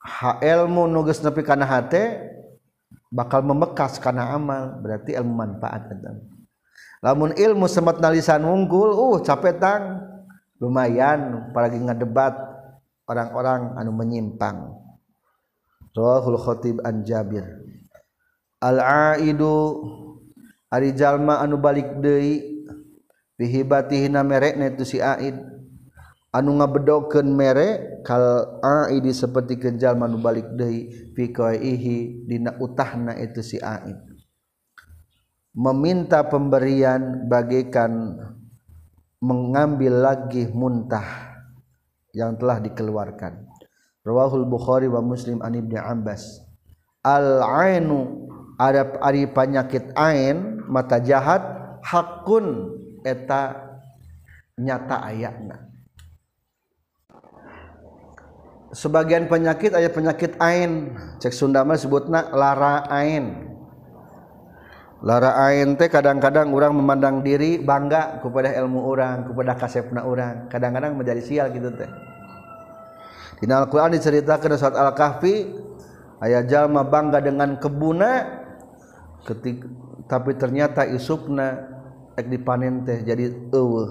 Ha ilmu nugas nepi kana hate bakal memekas karena amal berarti ilmu manfaat lamun ilmu semat nalisan unggul uh capetang lumayan apalagi ngedebat orang-orang anu menyimpang. Rahul Khatib an Jabir. Al aidu ari jalma anu balik deui bihibatihi na merekna itu si aid. anu ngabedokeun mere kal aidi seperti kejal manu balik deui fi qaihi dina utahna itu si aid meminta pemberian bagaikan mengambil lagi muntah yang telah dikeluarkan. Rawahul bukhari wa muslim an ibni abbas. Al ainu ada ari penyakit ain mata jahat hakun eta nyata ayatna sebagian penyakit aya penyakit ain. Cek Sundama sebutna lara ain. Lara ain teh kadang-kadang orang memandang diri bangga kepada ilmu orang kepada kasepna orang kadang-kadang menjadi sial gitu teh. Di Al-Quran diceritakan surat Al-Kahfi ayat jalma bangga dengan kebuna ketika, tapi ternyata isupna ek dipanen teh jadi eueuh.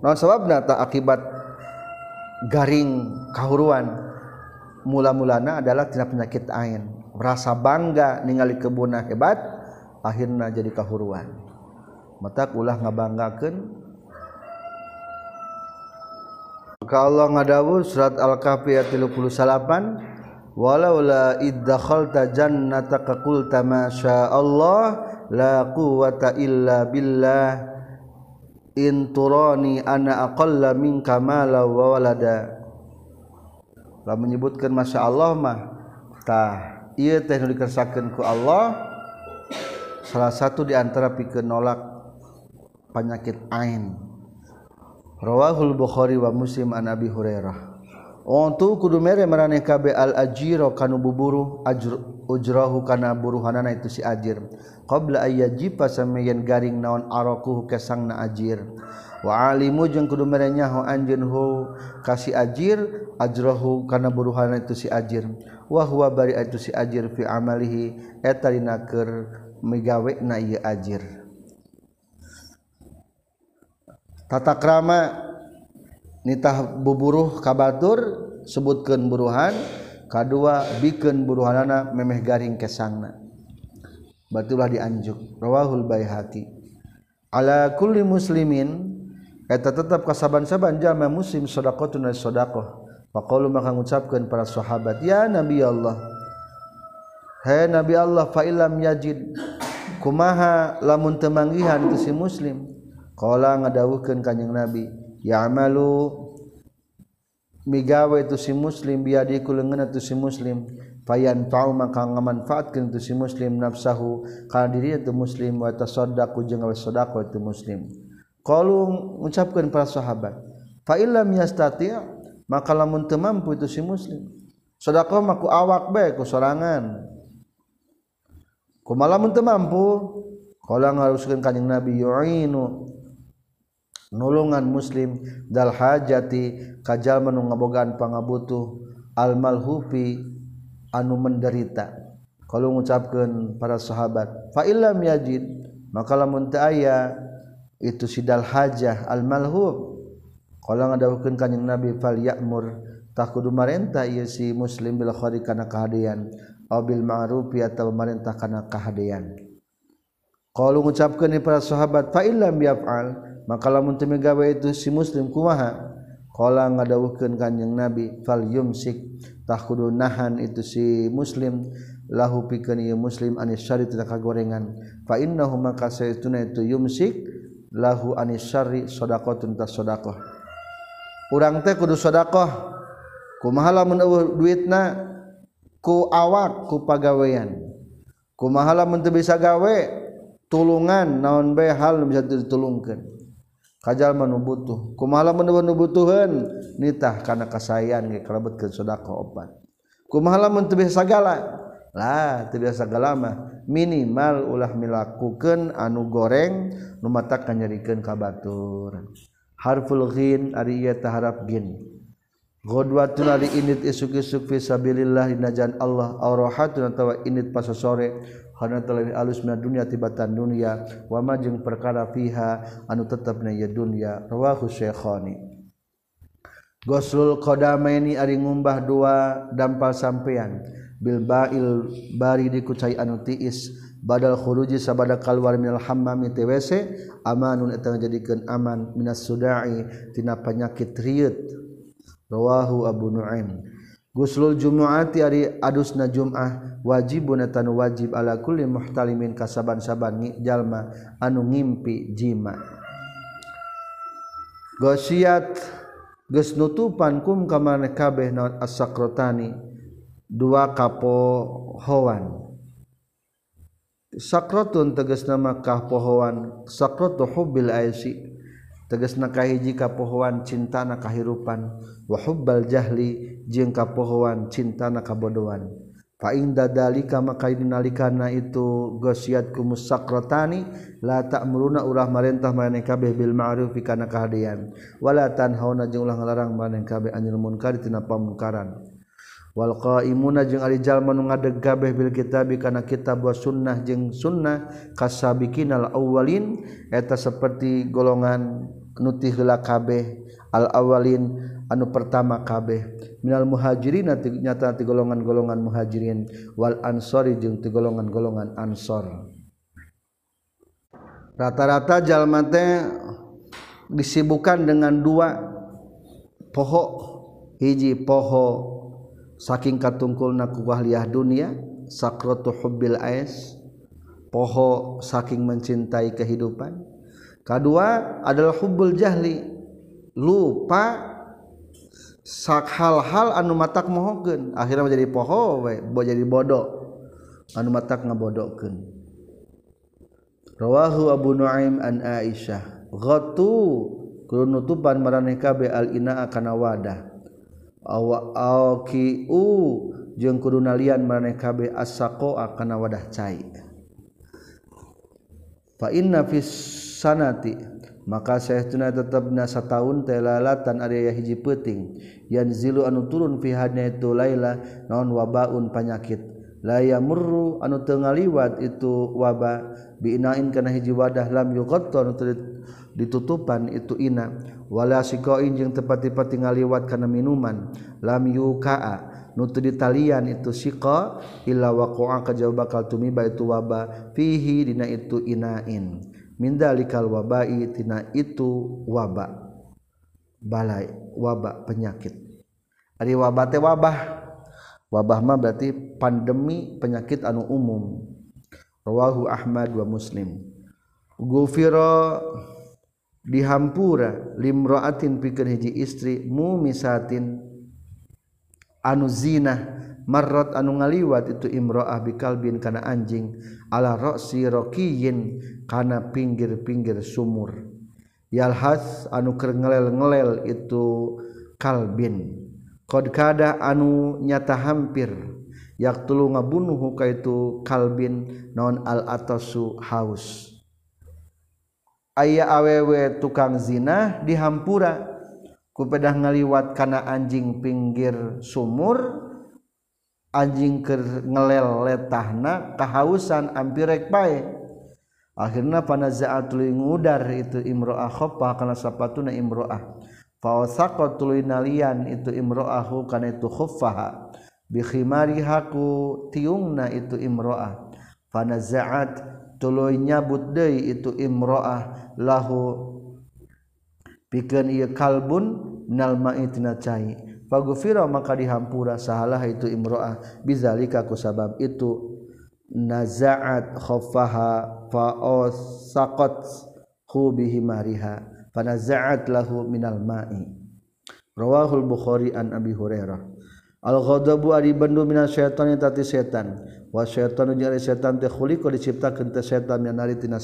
Non sebabna tak akibat garing kahuruan? Mula-mulana adalah tina penyakit ain. Merasa bangga ningali kebunah hebat akhirnya jadi kahuruan. Mata ulah ngabanggakeun. Maka Allah ngadawu surat Al-Kahfi ayat 38 walau la iddakhalta jannataka qulta ma Allah la quwwata illa billah. In turani ana aqalla minka mala wa walada lah menyebutkan masya Allah mah. Tah iya teh dikersakan ku Allah. Salah satu diantara pikeun nolak penyakit ain. Rawahul bukhari wa muslim an abi hurairah. Untuk kudu mere maraneh kabe al ajiro kanu buburu ajr ujrahu kana buruhanana itu si ajir. Qabla ayyajiba samayan garing naon arakuhu kesangna ajir. Wa alimu jeung kudu mere nyaho anjeun hu kasi ajir ajrahu kana buruhanana itu si ajir. Wa huwa bari itu si ajir fi amalihi eta dina keur migawena ieu ajir. Tata krama nitah buburuh kabatur sebutkan buruhan. Kedua bikin buruhanana memeh garing kesangna. Batulah dianjuk. Rawahul baihaqi. Ala kulli muslimin eta tetap kasaban-saban jalma muslim sedaqatun sedaqah faqalu maka ngucapkeun para sahabat ya nabi Allah. Hai hey, nabi Allah fa illam yajid kumaha lamun temanggihan itu si muslim? Qala ngadawuhkeun kanjing nabi ya'malu migawe itu si muslim biadi kulengan itu si muslim. Fayan tau maka ngamanfaatkeun itu si muslim nafsahu kana diri itu muslim wa tasaddaqu jeung gawe sedekah itu muslim. Qalu ngucapkeun para sahabat fa illam yastati maka lamun teu mampu itu si muslim. Sedekah maku awak bae ku sorangan. Kumaha lamun teu mampu. Qala ngaruskeun kanjing nabi yu'inu. nulungan muslim dal hajati kajal menu ngabogaan pangabutuh al malhufi anu menderita. Kalau mengucapkan para sahabat fa illam yajid maka lamun teu aya itu sidal hajah al malhub kalau ngadawukeun kanjeng nabi fal ya'mur tah kudu marenta ieu si muslim bil khairi kana kahadean aw bil ma'ruf atau marenta kana kahadean. Kalau mengucapkan para sahabat fa illam yaf'al maka lamun teu gawe itu si muslim kumaha? Qala ngadawuhkeun kanjing nabi fal yumsik. Tah kudu nahan itu si muslim. Lahu pikeun ieu muslim anis syari tina kagorengan. Fa innahu maka saytuna itu yumsik lahu anis syari sadaqatun tas sadaqah. Urang teh kudu sadaqah. Kumaha lamun eueuh duitna? Ku awak ku pagawean. Kumaha lamun teu bisa gawe? Tulungan naon bae hal bisa ditulungkeun. kajal manu butuh. Kumaha lamun nu butuhan nitah kana kasayan ge kalebetkeun sedekah opat. Kumaha lamun teu biasa sagala lah teu biasa sagala mah minimal ulah milakukeun anu goreng nu matak kanyarikeun ka batur. Harful ghin ari ieu taharap gin Godwatun ari init isuk-isuk fi sabilillah dinajan Allah aurahatun atawa init pasosore. Hana talawi alus mina dunya tibatan dunya wa ma jeung perkara fiha anu tetep na ieu dunya rawahu syekhani. Goslul qadamaini ari ngumbah dua dampal sampean bil ba'il bari dikucai anu tiis. Badal khuruji sabada kalwar minal hammami TWC amanun eta ngajadikeun aman minas sudai tina penyakit riut. rawahu Abu Nuaim Guslul Jumuati ari adusna Jum'ah wajibun etan wajib ala kulli muhtalimin kasaban-saban jalma anu ngimpi jima. Gosiat geus nutupan kum ka kabeh naon as-sakrotani dua kapohoan. Sakrotun tegas nama kapohoan, sakrotu hubbil aisy teges nakahiji kapohoan cinta na kahirupan wahubbal jahli jeung kapohoan cinta na kabodohan. Fa inda dalika maka nalikana itu gosiat ku musakrotani la ta'muruna urah marentah maneh kabeh bil ma'ruf kana kahadian wala tanhauna jeung ulah ngalarang maneh kabeh anil munkar tina pamungkaran. Walqaimuna jeung ari jalma nu ngadegabeh bil kitabi kana kitab wa sunnah jeung sunnah kasabikinal awwalin. Eta seperti golongan nuti heula kabeh al awwalin anu pertama kabeh. Minal muhajirin nyata ti golongan-golongan muhajirin. Wal ansori jeung ti golongan-golongan ansor. Rata-rata jalma teh disibukkan dengan dua poho. Hiji poho saking katungkul nakuwahliah dunia sakrotu hubbil ais poho saking mencintai kehidupan. Kedua adalah hubbul jahli lupa sak hal-hal anu matak mohokeun akhirnya menjadi poho we jadi bodoh anu matak ngabodokeun. Rawahu abu nuaim an aisyah. Ghatu kudu nutupan maraneh kabe al ina kana wadah. awaki jeung kudunalian maneh kabeh asako kana wadah cai. Fa inna fis sanati maka saytuna tetap nasa tahun telalatan area hiji peting yan zilu anu turun pihadnya itu laila naon wabaun penyakit laya murru anu teu ngaliwat itu waba biinain kana hiji wadah lam yuqattu anu ditutupan itu ina. Wala sikoin jeung tepat-tepat ngaliwat karena minuman. Lam yukaa. Nutu di talian itu siko. Illa waqa'a kajauh bakal tumiba itu wabah fihi dina itu inain. Mindalikal wabai tina itu wabah balai wabah penyakit. Ari wabah teh wabah. Wabah mah berarti pandemi penyakit anu umum. Rawahu Ahmad wa Muslim. Gufira dihampura limroatin pikir hiji istri mumisatin. Anu zina marrat anu ngaliwat itu imroah bikalbin kana anjing ala roksi rokiyin kana pinggir-pinggir sumur. Yalhas anu keur ngelel-ngelel itu kalbin. Qad kada anu nyata hampir yak tulu ngabunuh kaitu kalbin non al atasu haus. ayah awewe tukang zina dihampura. Kupedah ngaliwat kana anjing pinggir sumur anjing ke ngelel letahna kahausan ampirek pae. Akhirna panaza'at tuluy ngudar itu imro'ah khofa kana sapatuna imro'ah. Fawathaqa tuluy nalian itu imro'ahu kana itu khuffaha bikhimariha ku tiungna itu imro'ah. Panaza'at tuluy nyabut deui itu imro'ah. lahu pikeun ieu kalbun minal ma'i tina cai. Faghfira maka dihampura sahalah itu imro'ah. Bizalika ku sabab itu. Naza'at khaffaha fa saqat hu bihi mariha. Fanaza'at lahu minal ma'i. Rawahul bukhari an abi hurairah. Al ghadabu ari bandu minasy syaitani tati setan. setan setan diciptakan setan yang naritina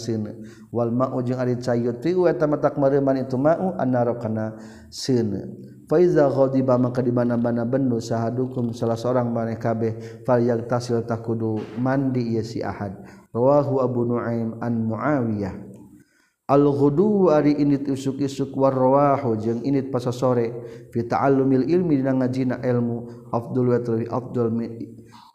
Wal mauman itu maukana Faizakhodiba maka di mana-mana bendu sahadukum salah seorang maneh kabeh fal tasil takudu mandi ieu si Ahad. Rawahu Abu Nuaim an Muawiyah. Al ghudu ari init usuk-isuk war rawahu jeung init pasa sore fi ta'allumil ilmi dina ngajina ilmu afdul wa tuli afdul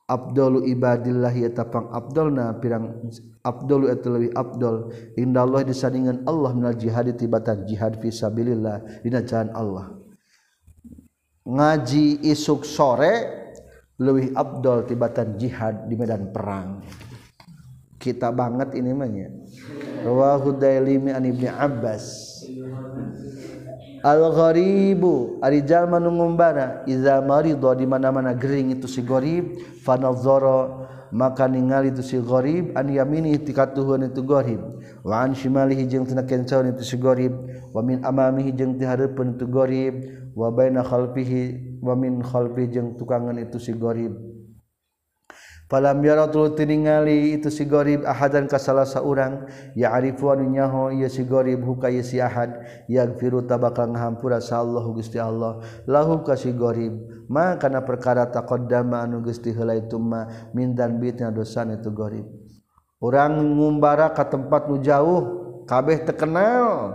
Abdul ibadillah ya tapang Abdulna pirang Abdul itu lebih Abdul. Indallah disandingan Allah minal jihad tibatan jihad fi sabilillah dina jalan Allah. Ngaji isuk sore lebih Abdul tibatan jihad di medan perang. Kita banget ini mah ya. Rawahu dailimi an ibni abbas. Al-gharibu ari jalma nu ngumbara iza marido di mana-mana gering itu si gharib fanadzara maka ningali itu si gharib an yamini tikatuhun itu gharib wa an shimalihi jeung tina kencaun itu si gharib wa min amamihi jeung ti hareupeun itu gharib wa baina khalfihi wa min khalfi jeung tukangan itu si gharib Falam yara tuluy teu ningali itu si Gorib ahadan ka salah saurang. Ya arifu anu nyaho ieu si Gorib huka ieu si ahad. Yaghfiru tabakal ngahampura sa Allah Gusti Allah. Lahu ka si Gorib. Ma kana perkara taqaddama anu Gusti heula itu ma min dan bitna dosa itu Gorib. Urang ngumbara ka tempat nu jauh kabeh terkenal.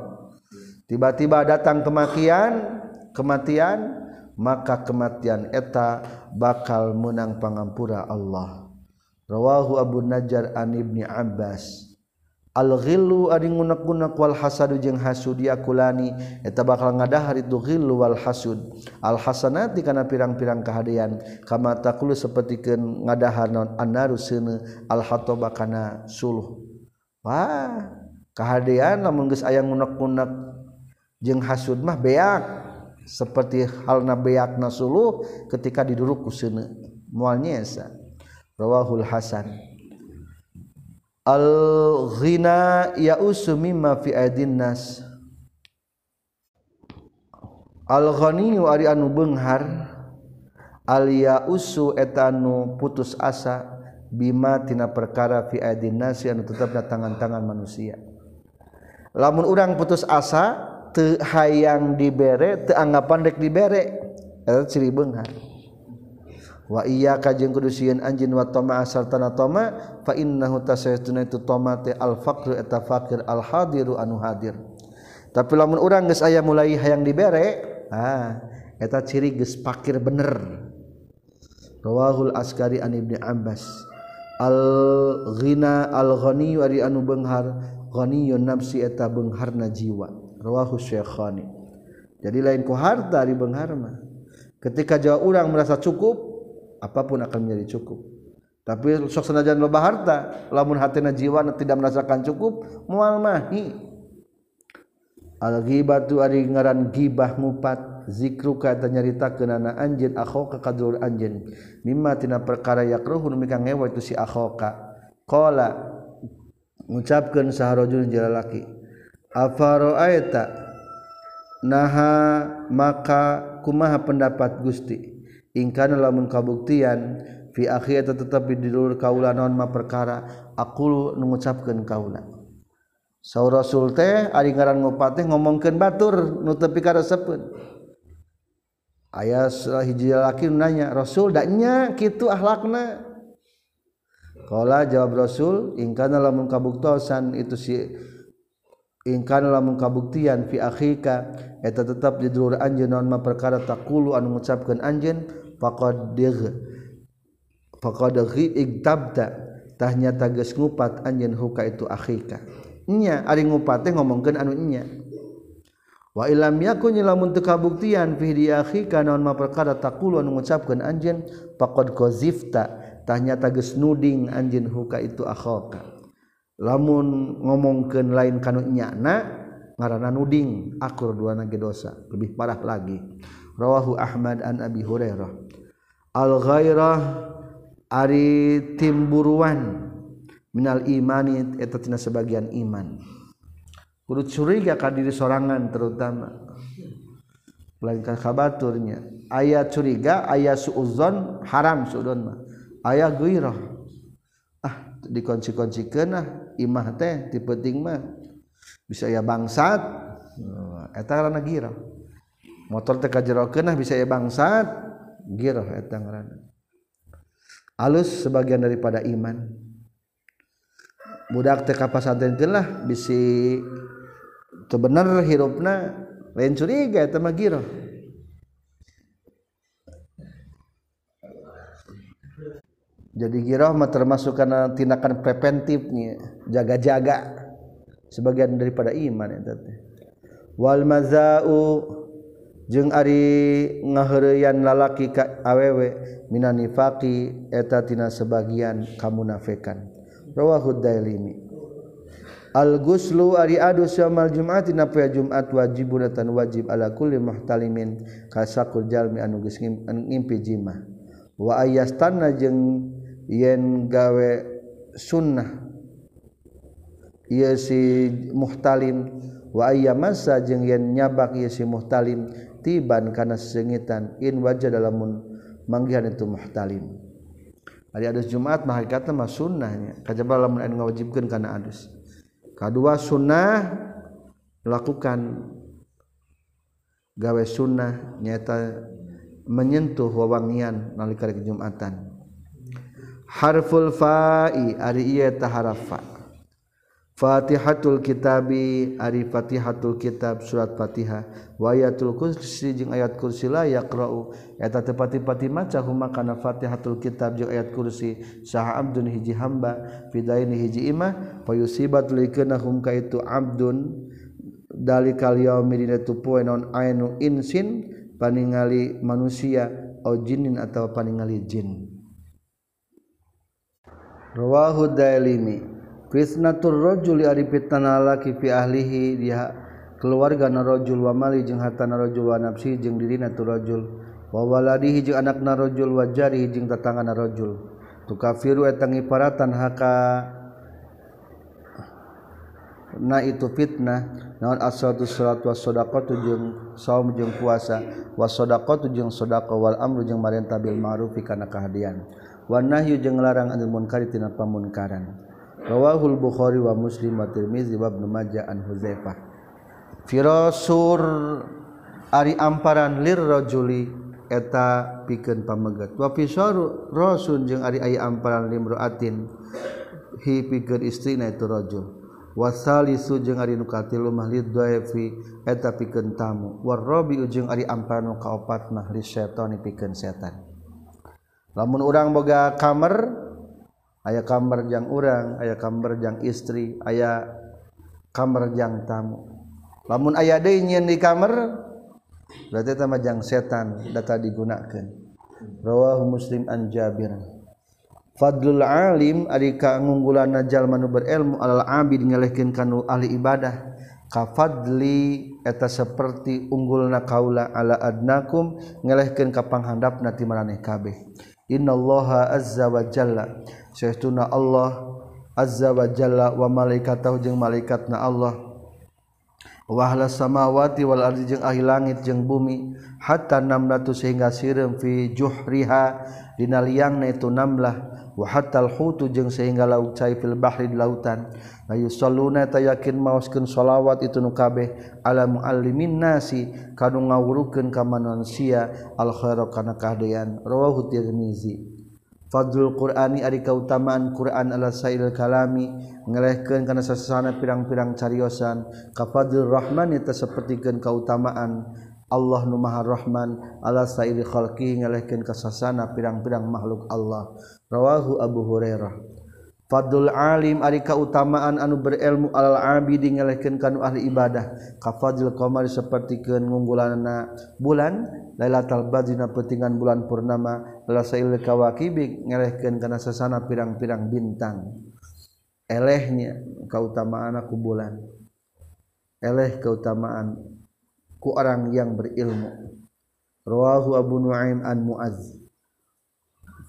Tiba-tiba datang kematian kematian maka kematian eta bakal menang pangampura Allah. Rawahu Abu Najjar an Ibni Abbas. Al-ghillu ari ngunak-ngunak wal hasadu jeung hasud yakulani eta bakal ngadahar itu ghillu wal hasud. Al hasanati kana pirang-pirang kahadean kama taqulu sapertikeun ngadahar naon annaru seuneu al hataba kana suluh. Wah kahadean lamun geus aya ngunak-ngunak jeung hasud mah beak. seperti hal nabeak nasuluh ketika diduruk kusune mualnya esa. Rawahul hasan. Al ghina ya'usu mimma fi aidin nas. Al ghaniyu ari anu benghar. Al ya'usu etanu putus asa bima tina perkara fi aidin nas anu tetap tangan-tangan manusia. Lamun urang putus asa te hayang dibere te anggapan rek dibere. Eta ciri beunghar wa iya ka jeung kudu sieun anjeun wa tama sartana tama fa innahu tasaytuna itu tama te al faqru eta fakir al hadiru anu hadir. Tapi lamun urang geus aya mulai hayang dibere ah eta ciri geus fakir bener. Rawahul askari an ibni abbas. Al ghina al ghani ari anu benghar ghaniyun nafsi eta beungharna jiwa. rawahu syekhani jadi lain ku harta di bengharma. Ketika jawa orang merasa cukup apapun akan menjadi cukup. Tapi sok senajan loba harta lamun hatina jiwa tidak merasakan cukup mual mahi al ghibatu ari ngaran gibah mupat zikru kata nyarita kenana anjeun akhoka kadur anjeun. Mimma tina perkara yakruhu mika ngewa itu si akhoka. Qala ngucapkeun saharojun jalalaki afaroaita naha maka kumaha pendapat Gusti? Ingkana lamun kabuktian fi akhir tetap di dulur kaula naon ma perkara aku mengucapkan kaula. Saur Rasul teh ari ngaran ngopatih ngomongkeun batur nu tepi karesepeun aya hiji laki nanya Rasul daknya kitu akhlakna Kala jawab Rasul ingkana lamun kabuktosan itu si ingkan lamun kabuktian fi akhika eta tetap di dulur anjeun naon mah perkara taqulu anu ngucapkeun anjeun faqad faqad igtabta tahnya tages ngupat anjeun huka itu akhika. Nya ari ngupat teh ngomongkeun anu nya. Wa ilam yakun lamun teu kabuktian fi di akhika naon mah perkara taqulu anu ngucapkeun anjeun faqad qazifta tahnya tages nuding anjeun huka itu akhaka. lamun ngomongken lain kanunyana ngaran nuding akur dua nage dosa lebih parah lagi. Rawahu Ahmad an Abi Hurairah. Al ghairah ari timburuan minal imani eta tina sebagian iman. Kudu curiga ka diri sorangan terutama. Lain kabaturnya. Aya curiga aya suuzon haram suudon mah. Aya ghairah. dikonci-konci kenah imah teh tipeting mah. Bisa ya bangsat. Eh, eta ngaranna girah. Motor teh kajero kenah bisa ya bangsat. Girah eta ngaranna alus sebagian daripada iman. Budak teh kapasantenkeun lah bisi teu bener hirupna lain curiga eta mah girah. jadi girah mah termasuk karena tindakan preventifnya jaga-jaga sebagian daripada iman ya, wal mazau jeung ari ngaheureuyan lalaki ka awewe minan nifaqi eta tina sebagian kamunafikan rawahu dailimi. Al guslu ari adu syamal Jumat dina poe Jumat wajibun tan wajib ala kulli muhtalimin kasakul jalmi anu geus ngimpi jima wa ayastanna jeung yen gawe sunnah ia si muhtalim. Wa ayya masa jeung yen nyabak ieu si muhtalim tiban kana sesengitan in wajah dalam manggihan itu muhtalim. Ari adus Jumat mah hakikatna mah sunnahnya. Kajaba lamun anu ngawajibkeun kana adus. Kadua sunnah lakukan. Gawe sunnah nyata menyentuh wawangian nalika Jumatan harful fa'i ari ieu tah haraf fa. Fatihatul kitabi ari Fatihatul kitab surat Fatihah. Wa ayatul kursi jeung ayat kursi la yaqra'u. Eta teu pati-pati maca huma kana Fatihatul kitab jeung ayat kursi saha abdun hiji hamba fidaini hiji imah fayusibat likeuna hum ka itu abdun. Dalikal yaumi dina tu poe non ainu insin paningali manusia au jinin atawa paningali jin. rawahu dailimi. Fitnatur rajuli ari fitnah laki fi ahlihi. Dia keluarga narojul wa mali jeung harta narojul wa nafsi jeung dirina tu rajul wa waladihi jeung anak narojul wa jarihi jeung tetangga narojul tu kafiru eta ngiparatan haka. Na itu fitnah. Naon as-salatu salat wa sadaqatu jeung saum jeung puasa. Wa sadaqatu jeung sedekah wal amru jeung marintah bil ma'ruf kana kahadian. Wanahyu jeung larang anil munkari tina pamunkaran. Rawahul Bukhari wa Muslim wa Tirmizi wa Ibnu Majah an huzaifah Firasur ari amparan lir rajuli eta pikeun pamegat. Wa fisaru rasun jeung ari aya amparan limraatin hi pikeun istrina itu rajul. Wasalisu jeung ari nu katilu mah lidhaifi eta pikeun tamu. warabi jeung ari amparan nu kaopat mah li setan pikeun setan. lamun orang boga kamar aya kamar yang orang aya kamar yang istri aya kamar yang tamu. Lamun aya deui nyeun di kamar berarti tama jang setan data digunakan rawahu muslim an jabir. Fadlul alim ari kaunggulan najal manu berilmu alal abid ngelehkeun kanu ahli ibadah. Ka fadli eta seperti unggulna kaula ala adnakum ngelehkeun ka panghandapna ti maraneh kabeh. innallaha azza wa jalla. Syaituna Allah azza wa jalla wa malaikatahu jeung malaikatna Allah. Wa ahla samawati wal ardi jeung ahli langit jeung bumi hatta namlatu sehingga sireum fi juhriha dina liangna itu namlah. wahatal hutu jeung sehingga laut cai fil bahri di lautan. La yusalluna ta yakin maoskeun shalawat itu nu kabeh. Ala muallimin nasi kanu ngawurukeun ka manusia al khairu kana kahdean rawahu tirmizi. Fadlul Qur'ani ari kautamaan Qur'an ala sail kalami ngelehkeun kana sasana pirang-pirang cariosan. Ka fadlur rahman eta sapertikeun kautamaan. Allah numaharrahman ala sairi khalqi ngalehkeun kasasana pirang-pirang makhluk Allah. Rawahu Abu Hurairah. Fadul alim ari kautamaan anu berilmu alal abidi ngalehkeun kanu ahli ibadah. Ka fadil qamari sapertikeun ngunggulanna bulan lailatul badrina pentingan bulan purnama la sail kawakibi ngalehkeun kana sasana pirang-pirang bintang. Elehnya kautamaan aku bulan. Eleh kautamaan ku orang yang berilmu. Rawahu Abu Nuaim an Muaz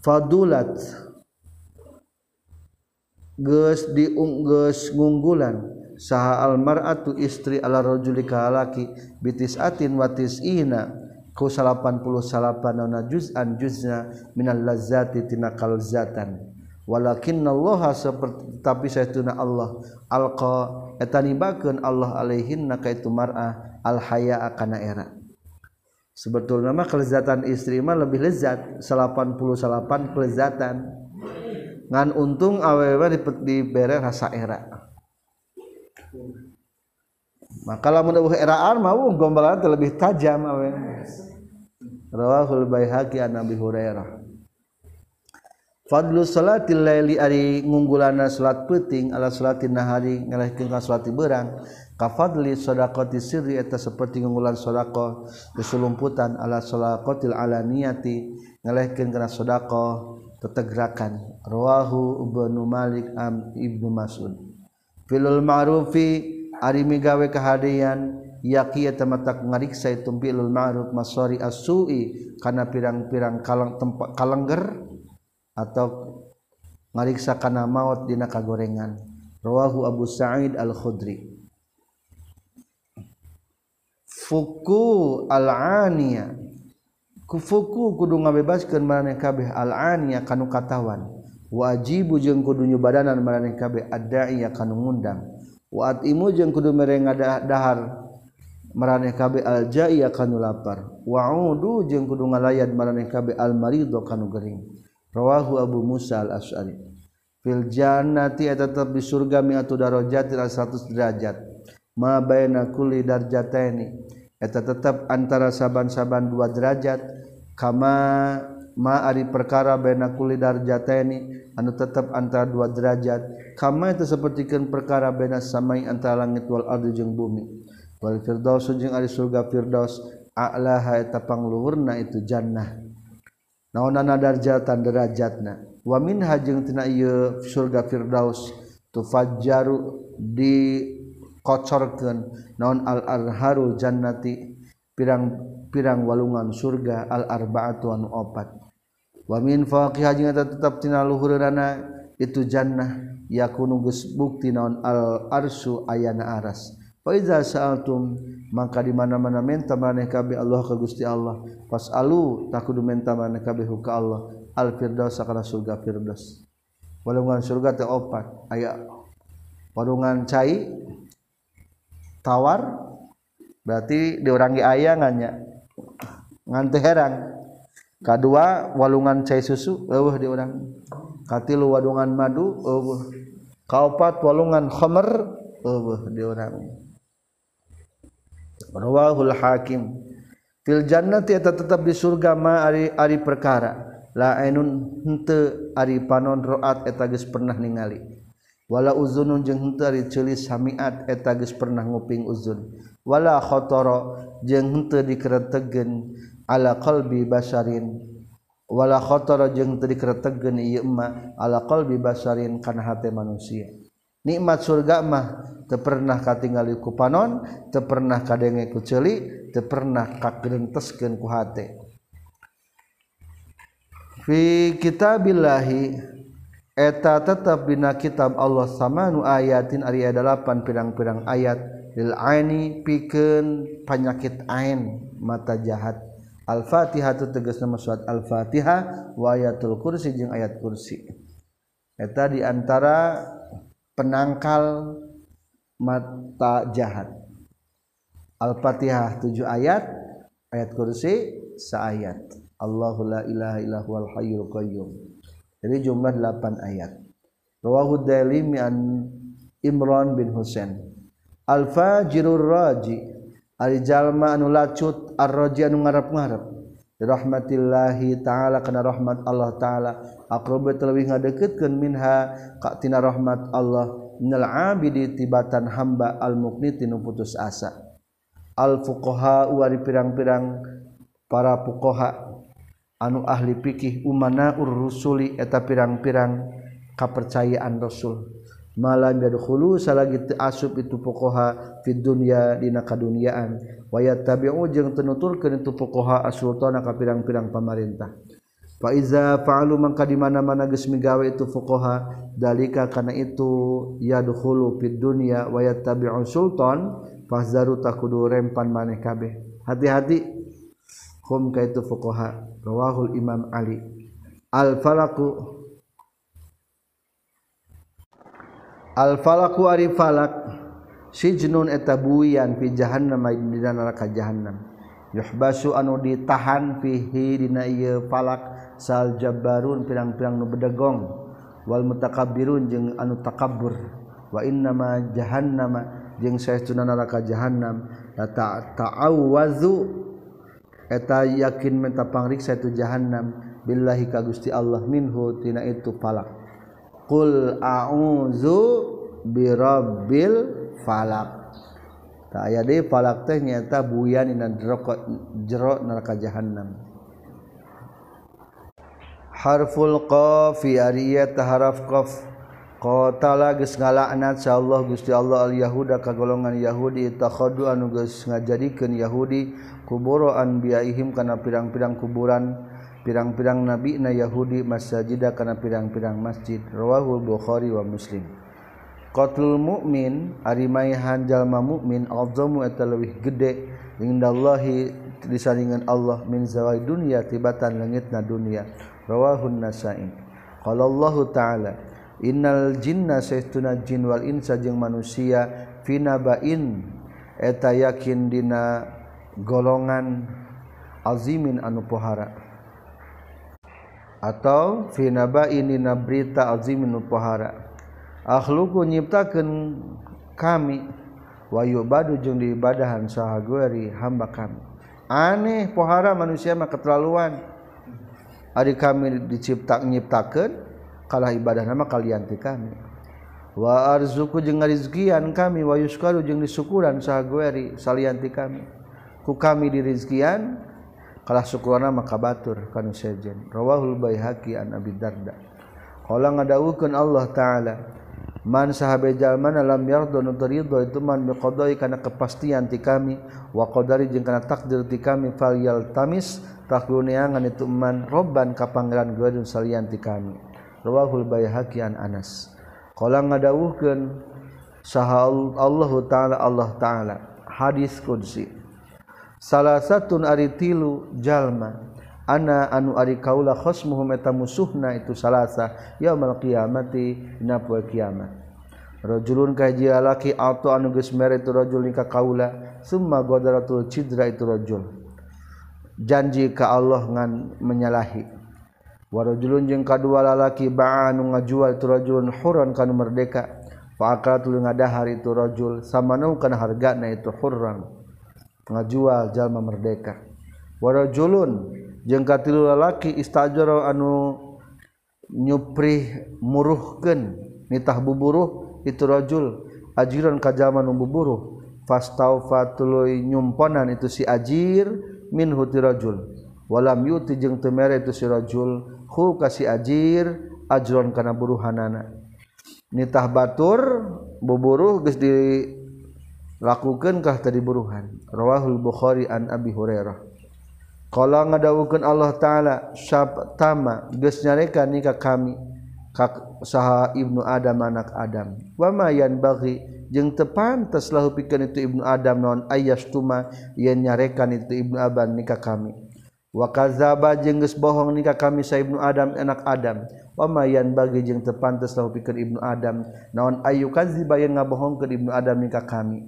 fadulat. Geus diunggeus ngunggulan. Saha almar'atu istri ala rajuli kalaki bitis atin watis ina ku 88 nauna juz'an juzna minal lazzati tina kalzatan walakinnallaha seperti tapi saytuna Allah. Alqa etanibakeun Allah alaihinna kaitu mar'ah. alhaya akan era. Sebetulnya mah kelezatan istri mah lebih lezat. 88 kelezatan. Ngan untung awewe dibere rasa era. Maka lamun eueuh eraan mah gombalan lebih tajam awewe rawahul baihaqi an nabi hurairah. Fadlu salatil laili ari ngunggulana salat peuting ala salatin nahari ngelehkeun ka salat berang ka fadli shadaqati sirri eta saperti ngunggulan sedekah kesulumputan ala shadaqatil alaniyati ngelehkeun kana sedekah tetegrakan. Rawahu ibnu malik am ibnu mas'ud. Filul ma'rufi ari migawe kahadian yaqi tamatak ngariksa itu filul ma'ruf masari as-su'i kana pirang-pirang kalang tempat kalengger atau ngariksa kana maut dina kagorengan. Rawahu Abu Sa'id Al-Khudri. Fuku al-aniya. Kufuku kudu ngabebaskeun maraneh kabeh al-aniya kanu katawan. Wajibu jeung kudu nyubadanan maraneh kabeh ad-da'iya kanu ngundang. Wa atimu jeung kudu mere ngadahar maraneh kabeh al-ja'iya kanu lapar. Wa'udu jeung kudu ngalayad maraneh kabeh al-marido kanu gering. rawahu Abu Musa al-Asy'ari. Fil jannati tetap di surga mi'atu darajat 100 derajat. Ma baina kulli darjataini. Eta tetap antara saban-saban dua derajat. Kama ma ari perkara baina kulli darjataini anu tetap antara dua derajat. Kama itu sapertikeun perkara baina samai antara langit wal ardi jeung bumi. Wal firdaus jeung ari surga firdaus. A'laha eta pangluhurna itu jannah. naonana darjatan derajatna. Wamin hajengtina ieu surga firdaus tufajjaru di kocorkeun naon al arharu jannati pirang-pirang walungan surga al arbaatu anu opat. Wa min faqih hajing tetep tina luhurna itu jannah. Yakunu geus bukti naon al arsu ayana aras. Fa iza sa'altum maka di mana-mana menta maneh kabeh Allah ka Gusti Allah. Fasalu takudu menta maneh kabeh ka Allah. Al firdaus sakala surga firdaus. Walungan surga teh opat. Aya warungan cai tawar berarti diurangi ayangannya nganti herang. Kedua walungan cai susu eueuh di urang katilu wadungan madu eueuh. Kaopat walungan khamr eueuh di urang rawahul hakim. Fil jannati eta tetap di surga ma ari ari perkara. La ainun henteu ari panon roat eta geus pernah ningali. Wala uzunun jeung henteu ari ceuli samiat eta geus pernah nguping uzun. Wala khatara jeung henteu dikeretegeun ala qalbi basarin. Wala khatara jeung teu dikeretegen ieu ala qalbi basarin kana hate manusia. Nikmat surga mah teu pernah katingali ku panon teu pernah kadenge ku ceuli teu pernah kagrenteskeun ku hate. Fi kitabillahi eta tetap dina kitab Allah samanu ayatin ari ada 8 pirang-pirang ayat. Lil aini pikeun penyakit ain mata jahat. Al-fatihah itu tegas nama surat al-fatihah wa ayatul kursi jeung ayat kursi. Eta di antara penangkal mata jahat. Al-fatihah tujuh ayat. Ayat kursi seayat. Allahu la ilaha illahu al hayyul qayyum. Jadi jumlah 8 ayat. Rawahu Dailimi an Imran bin Husain. Al-fajirur raji. Ari jalma anu lacut ar-raji anu ngarep-ngarep rahmatillahi ta'ala kana rahmat Allah ta'ala. Akrobat lebih ngadeketkan minha katina rahmat Allah. Minal abidi tibatan hamba al mukniti nu putus asa. Al fuqaha wari pirang-pirang para fuqaha anu ahli pikih umana ur rusuli eta pirang-pirang kapercayaan rasul. malam yadkhulu salagi asub itu fuqaha fid dunya dina kaduniaan. Wa yattabi'u jeung teu nuturkeun itu fuqaha asultana ka pirang-pirang pamarentah. Fa iza fa'alu mangka di mana-mana geus migawe itu fuqaha dalika kana itu yadkhulu fid dunya wa yattabi'u sultan fahzaru takudu rempan maneh kabeh. Hati-hati hum ka itu fuqaha rawahul imam ali. Al falaku al-falaku ari falak sijnun eta buian fi jahannam dina neraka jahannam. Yuhbasu anu ditahan fihi dina ieu falak sal jabbarun pirang-pirang nu bedegong. Wal mutakabbirun jeung anu takabbur. Wa innama jahannama jeung saestuna neraka jahannam. La ta'awwazu eta yakin menta pangriksa itu jahannam. Billahi ka Gusti Allah minhu tina itu falak. Qul a'udzu birabbil falak tak aya deui falak teh nyata buyan dina jero neraka jahannam. Harful qaf ari ieu haraf qaf. Qatala geus ngalaknat Allah Gusti Allah al yahuda ka golongan yahudi takhadu anu geus ngajadikeun yahudi kuburo anbiyaihim kana pirang-pirang kuburan. pirang-pirang nabi na Yahudi masjida karena pirang-pirang masjid. Rawahul Bukhari wa muslim. Qatlul mukmin arimaihanjalma mukmin azamu eta leuwih gede. Indallahi disandingan Allah min zawai dunya tibatan langitna dunya rawahun nasai. Qala Allah taala innal jinna sahtuna jin wal insa jeung manusia finabain eta yakin dina golongan azimin anu pohara. atau finaba ini na berita azim pohara akhluku nyiptakan kami wayu badu jeung diibadahan sahagori hamba kami. Aneh pohara manusia mah keterlaluan. Ari kami dicipta nyiptakeun kalah ibadah nama kalian ti kami. Wa arzuku jeung ngarizkian kami wa yuskaru jeung disukuran sahagori salian ti kami. Ku kami dirizkian kalah sukuana maka batur kanu sejen rawahul baihaqi an abi darda. Qala ngadawukeun Allah taala man sahabe jalmana lam yardo nu ridho itu man biqadai kana kepastian ti kami wa qadari jeung kana takdir ti kami fal yaltamis takluneangan itu man robban ka pangeran gadun salian ti kami. Rawahul baihaqi an anas. Qala ngadawuhkeun saha Allah taala Allah taala hadis qudsi. salah satu ari tilu jalma. Ana anu ari kaula khosmuhum eta musuhna itu salasa yaumul qiyamati dina poe kiamat. Rajulun kahiji lalaki atau anu geus mere itu rajul nikah kaula summa godaratul cidra itu rajul. Janji ka Allah ngan menyalahi. Warajulun jeung kadua lalaki ba'anu ngajual itu rajulun huron kanu merdeka. Fa'aqatul ngadahar itu rajul samanu kana hargana itu hurran ngajual jalma merdeka warajulun jeung katilu lalaki istajara anu nyupri muruhkeun nitah buburuh itu rajul ajiran ka jalma nu buburuh. Fastaufa tuluy nyumponan itu si ajir min huti rajul. Walam yuti jeung teu mere itu si rajul. Hu ka si ajir ajron kana buruhanana. Nitah batur buburuh geus di lakukankah tadi buruhan? Rawahul Bukhari an Abi Hurairah. Kalau ngadawukan Allah ta'ala sabtama geus nyarekan nikah kami kak saha ibnu Adam anak Adam. Wama yan bagi jeung teu pantes lahu pikeun itu ibnu Adam non ayastuma yen nyarekan itu ibnu Aban nikah kami. Wa kadzaba jeung geus bohong nikah kami sa ibnu Adam anak Adam. Wama yan bagi jeung teu pantes lahu pikeun ibnu Adam naon ayu kadziba yen ngabohongkeun ibnu Adam nikah kami.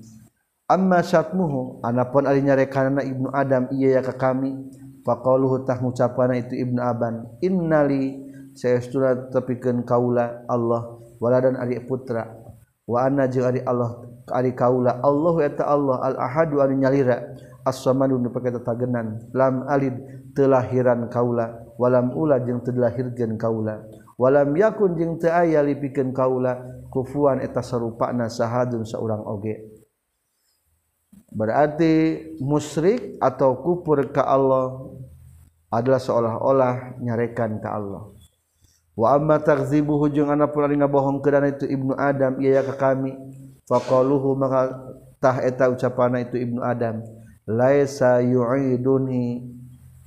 amma syatmuhu anapun ari nyarekana ibnu adam iya ya ka kami faqaluhu tah ngucapana itu ibnu aban innali saestuna tepikeun kaula Allah waladan ari putra wa anna jeung ari Allah ari kaula Allah eta Allah al ahadu anu nyalira as-samadu nu pake tatagenan lam alid telahiran kaula walam ula jeung telahirkeun kaula walam yakun jeung teu aya lipikeun kaula kufuan eta sarupana sahadun saurang oge. Berarti musyrik atau kupur ke Allah adalah seolah-olah nyarekan ke Allah. Wa amma takzibu hujung anak pula ngabohong ke dana itu ibnu Adam iya ke kami. Faqaluhu maka tah eta ucapana itu ibnu Adam laisa yu'iduni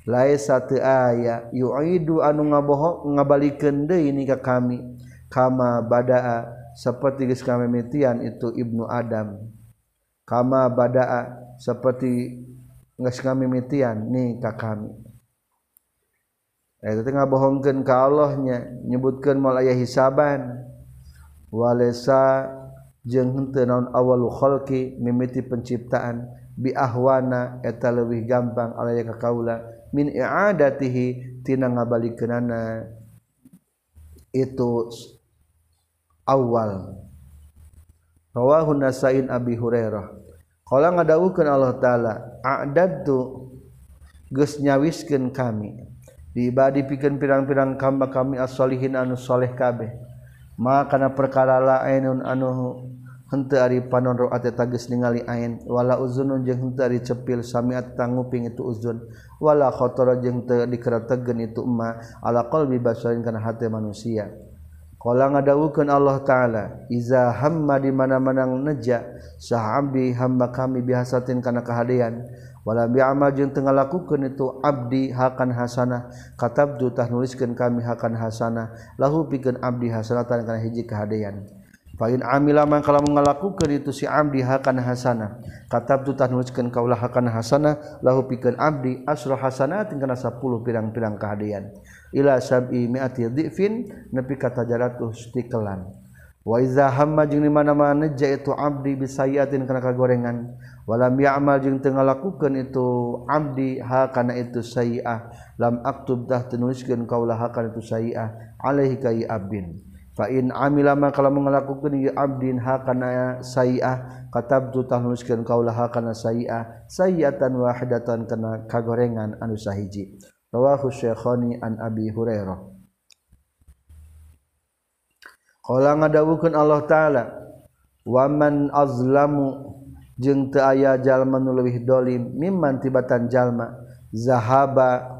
laisa teu aya yu'idu anu ngabohong ngabalikeun deui ini ka kami kama badaa seperti geus kami mitian itu ibnu Adam kama badaa seperti geus kami mitian nih ka kami. Eh, eta tengah bohongkan ka Allahnya nyebutkeun mal aya hisaban. Walesa jeung henteu naon awalul khalqi mimiti penciptaan bi ahwana eta leuwih gampang alaya ka kaula min i'adatihi tina ngabalikeunana itu awal. rawahu nasain abi hurairah. Qala ngadawukeun Allah taala a'dadtu geus nyawiskeun kami. Di ibadi pikeun pirang-pirang kamba kami as-solihin anu soleh kabeh. Ma kana perkara lainun anu henteu ari panon roa teh ningali ain. Wala uzunun jeung henteu ari cepil samiat tanguping itu uzun. Wala khatara jeung teu dikerategeun itu emma ala qalbi basarin kana hate manusia. Kala ngadawukeun Allah taala, "Iza hamma di mana-mana neja sah abdi hamba kami bihasatin kana kahadean, wala bi amal jeung teu ngalakukeun itu abdi hakan hasanah, katabdu tah nuliskeun kami hakan hasanah, lahu pikeun abdi hasanatan kana hiji kahadean." Fain amila man kalau ngalakukeun itu si abdi hakan hasanah, katabdu tah nuliskeun kaulah hakan hasanah, lahu pikeun abdi asra hasanatin kana 10 pirang-pirang kahadean. Ila sab'i mi'ati dhifin nepi ka 300 tikelan wa iza hamma jeung di mana-mana ja itu abdi bisayatin kana kagorengan. Walam ya'mal jeung teu ngalakukeun itu abdi ha kana itu sayi'ah lam aktub dah tuliskeun kaulah ha kana itu sayi'ah alaihi kai abdin. Fa in amila ma kalau ngalakukeun ieu abdin ha kana sayi'ah katabtu tah nuliskeun kaulah ha kana sayi'ah sayi'atan wahidatan kana kagorengan anu sahiji rawahu syekhani an abi hurairah. Qala ngadawukeun Allah taala waman azlamu jeung teu aya jalma nu leuwih dolim mimman tibatan jalma zahaba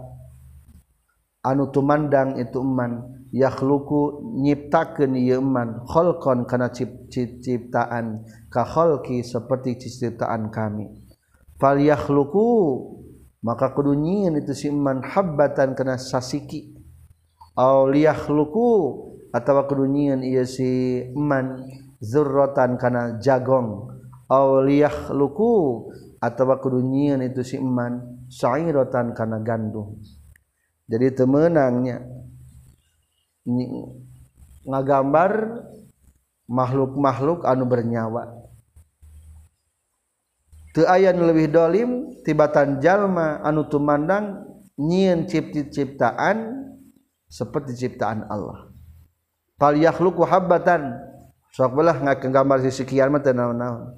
anu tumandang itu eman yakhluqu nyiptakeun ieu eman khalqan kana ciptaan ka khalqi seperti ciptaan kami. Fal yakhluqu maka kudunyiin itu siman habatan kena sasiki. Auliah luku atau kedunyian ia si eman zurrotan kana jagong. Auliah luku atau kedunyian itu si eman sairotan kana gandum. Jadi temenangnya ngagambar makhluk-makhluk anu bernyawa. aya lebih dolim tibatan jalma anu tumandang nyiin cipti ciptaan seperti ciptaan Allah. Pal yakhluqu habbatan. Sok belah ngagambar sisi kian mah teu naon-naon.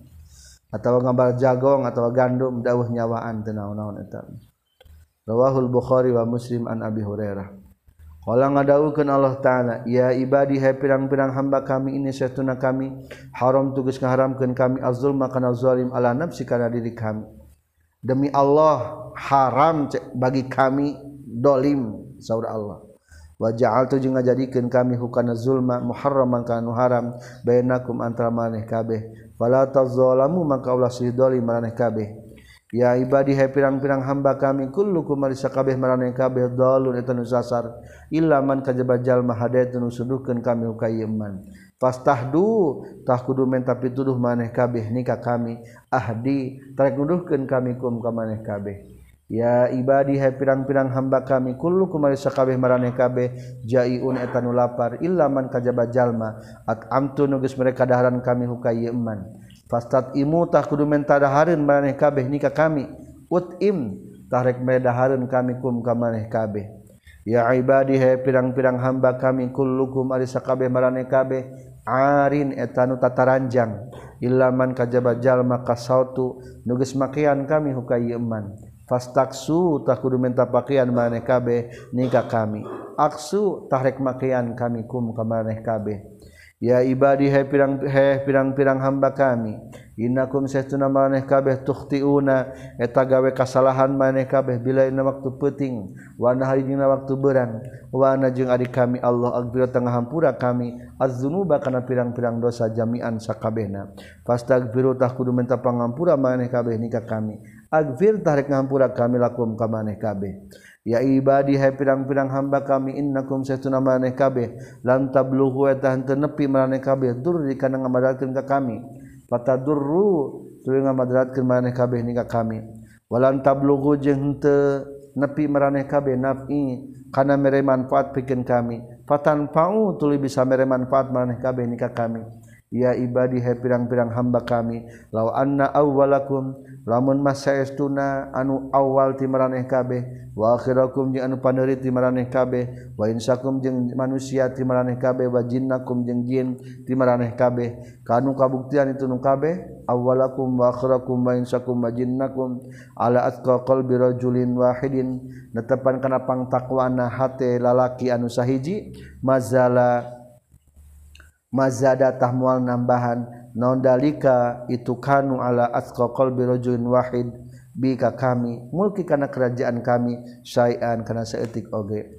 Atawa gambar jagong atawa gandum dawuh nyawaan teu naon-naon eta. Rawahul bukhari wa muslim an abi hurairah. Ola ngadawukeun Allah Ta'ala, ya ibadi hai pirang-pirang hamba kami ini setuna kami haram tugas ngaharamkeun kami az-zulma kana zalim ala nafsi kana diri kami. Demi Allah haram bagi kami dolim saudara Allah. Wa ja'altu jeung ngajadikeun kami hukana zulma muharraman kana haram bainakum antara maneh kabeh. Fala tazalamu maka ulah sih dolim maneh kabeh. ya ibadi hai pirang-pirang hamba kami kullukum marisa kabeh marane kabeh dalun eta nu sasar. Illa man kajaba jalma hadaitun nusuduhkeun kami ka iman fastahdu tah kudu menta pituduh maneh kabeh nikah kami. Ahdi tarek nuduhkeun kami kum ka maneh kabeh. Ya ibadi hai pirang-pirang hamba kami kullukum marisa kabeh marane kabeh jaiun eta nu lapar. Illa man kajaba jalma at amtu nugus mereka daharan kami hukaiman fastat imutah kudu mentadahareun maneh kabeh nikah kami. Utim tahrek medahareun kami kum ka maneh kabeh. Ya ibadi he pirang-pirang hamba kami kullukum ari sakabeh maraneh kabeh. Arin etanu tataranjang. Ilaman kajaba jalma kasautu nu makian kami hukai iman fastaksu tah kudu menta pakaian maneh kabeh nikah kami. Aksu tahrek makian kami kum ka maneh kabeh. ya ibadi hai pirang he pirang-pirang hamba kami innakum saestuna maneh kabeh tukhtiuna eta gawe kasalahan maneh kabeh bila ina waktu peuting wa hari dina waktu berang wa ana jeung adik kami Allah agbir tengah hampura kami az-dzunuba kana pirang-pirang dosa jami'an sakabehna. Fastaghfiru tah kudu minta pangampura maneh kabeh nikah kami. Agfir tahrek ngampura kami lakum ka maneh kabeh. ya ibadi hai pirang-pirang hamba kami innakum satuna maneh kabeh. Lan tablughu eta henteu nepi maneh kabeh. Durri kana ngamadatkeun ka kami. Patadurru tuluy ngamadaratkeun maneh kabeh ni kami. Walan tablughu jeung henteu nepi maraneh kabeh nafi kana mere manfaat pikeun kami. Fatan pau tuluy bisa mere manfaat maneh kabeh ni kami. ya ibadi hai pirang-pirang hamba kami law anna awwalakum lamun masaestuna anu awal ti maraneh kabeh wa akhirakum jeung anu paneuri ti maraneh kabeh wa insakum jeung manusia ti maraneh kabeh wa jinnakum jeung jin ti maraneh kabeh. Kanu kabuktian itu nu kabeh? Awwalakum wa akhirakum wa insakum wa jinnakum ala atqa qalbi rajulin wahidin. Netepan kana pangtakwana hate lalaki anu sahiji mazala mazadatah mual nambahan non dalika itu kanu ala atqa qalbi rajulin wahid bika kami mulki kana kerajaan kami syai'an kana saeutik oge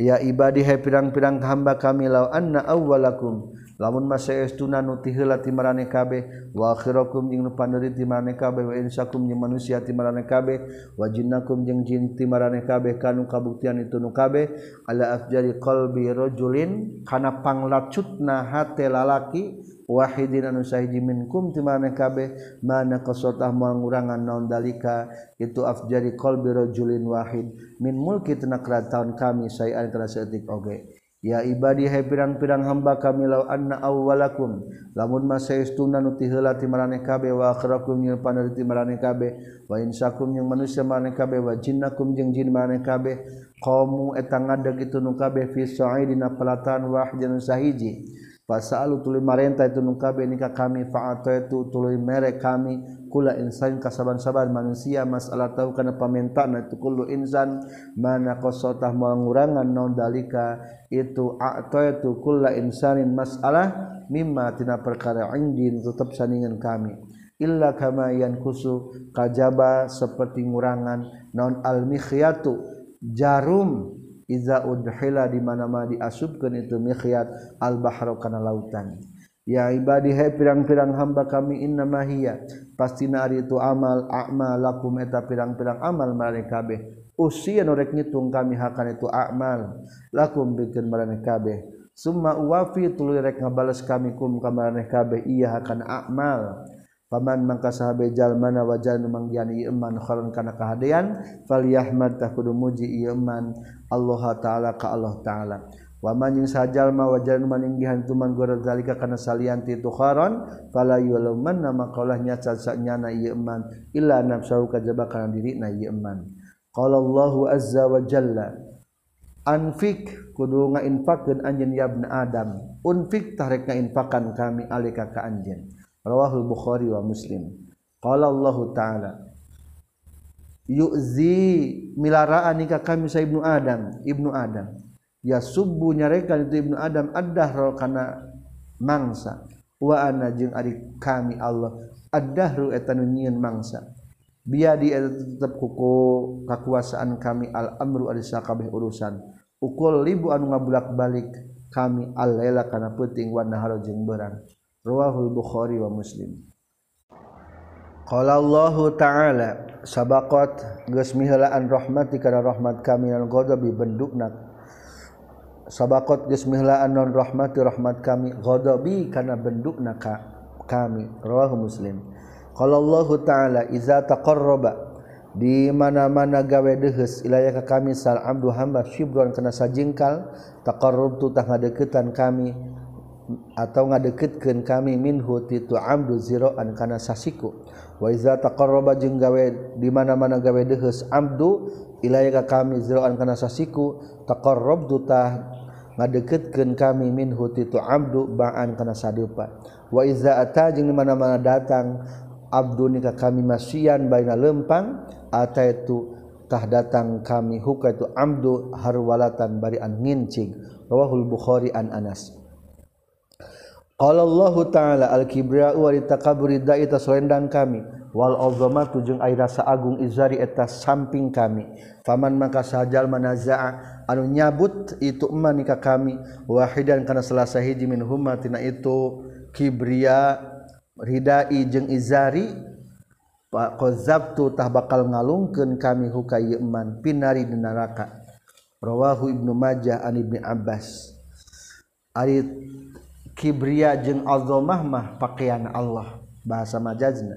ya ibadi hai pirang-pirang hamba kami law anna awwalakum. Lamun masa estuna nu ti marane kabeh wa akhirakum jeung nu pandiri ti marane kabeh wa insakum jeung manusia ti marane kabeh wa jinnakum jeung jin ti marane kabeh kanu kabuktian itu nu kabeh. Ala afjari qalbi rajulin kana panglacutna hate lalaki wahidin anu sahiji minkum ti mana kabeh mana qasatah mangurangan naon dalika itu afjari qalbi rajulin wahid. Min mulki tina kerataan kami sayan kana saeutik oge. Ya ibadi hai pirang-pirang hamba kami law anna awwalakum lamun masaestuna nu ti heula ti marane kabeh wa akhirakum jeung paner ti maraneh kabeh wa insakum jeung manusia marane kabeh wa jinnakum jeung jin marane kabeh qamu eta ngadeg itu nu kabeh fi sa'idina pelatan wahid sahiji. Pasalu tuluy marenta itu nu kabeh ni ka kami fa'ataitu tuluy mere kami. Kula insan kasaban-saban manusia masalah tahu kana pamentaan itu. Kullu insan mana qasatah mengurangan non dalika itu ataitu kulla insanin masalah mimma tina perkara indin tetap sandingan kami. Illa kama yankusu kajaba seperti ngurangan. Non al mikhyatu jarum iza udhila di mana-mana diasupkeun itu mikhyat al-bahra kana lautan. Ya ibadi hai pirang-pirang hamba kami inna mahiyya pastina ari itu amal a'malakum eta pirang-pirang amal maraneh kabeh. Usia norek ngitung kami hakan itu amal lakum bikin maraneh kabeh. Summa uwafi tuluy rek ngabales kami kum ka maraneh kabeh iya hakan amal. Paman mangka sahabe jalmana wajal nu manggiani iman kharon kana kahadean falyahmad takudu muji iman Allah taala ka Allah taala. Wa man jeung sajalma wajal maninggihan tuman gora zalika kana salianti tu kharon fala nama maqalah nyaca nyana iman illa nafsu kajaba kana dirina iman qala Allahu azza wa jalla anfik kudu ngainfakeun anjeun ya ibnu adam. Unfik tarek ngainfakan kami alika ka anjeun. Rawahul Bukhari wa Muslim. Qala Allah taala yu'zi milaraan ka kami sa ibnu Adam. Ibnu Adam. Ya subbu nyarekan itu ibnu Adam ad-dahr kana mangsa. Wa ana jeung ari kami Allah ad-dahru eta mangsa. Biadi tetap kuku kekuasaan kami al-amru adisa kabeh urusan. Ukul libu anu ngabulak balik kami al-laila kana peuting wa nahar jeung berang rawahul bukhari wa muslim. Qala Allah taala sabaqat geus miheulaan rahmati kana rahmat kami al ghadabi bendukna. Sabaqat geus miheulaan non rahmati rahmat kami ghadabi kana bendukna ka kami. Rawahu muslim. Allahu ta'ala iza taqarraba di mana-mana gawe dehes ilayah ka kami sal abdu hamba syibron kena sajingkal taqarrubtu tah ngadeukeutan kami atau ngadeketkeun kami minhu titu amdu ziroan kana sasiku. Wa iza taqarraba jeung gawe di mana-mana gawe deheus amdu ilaika kami ziraan kana sasiku taqarrabtu ta ngadeketkeun kami minhu titu amdu ba'an kana sadupa wa iza ata jeung di mana-mana datang abdu nikah kami masian baina lempang ataitu tah datang kami hukaitu amdu harwalatan bari an ngincing. Rawahul bukhari an anas. Qala Allah Ta'ala al-kibra wa takaburi da'ita taswendang kami. Wal azamatu jeung ai rasa agung izari eta samping kami. Faman maka sajal manazaa anu nyabut itu man ka kami. Wahidan kana selasa hiji min huma tina itu kibria ridai jeung izari qazabtu tah bakal ngalungkeun kami huka pinari di neraka. Rawahu ibnu majah an ibni abbas. Ari kibria jeung azomah mah pakaian Allah bahasa majazna.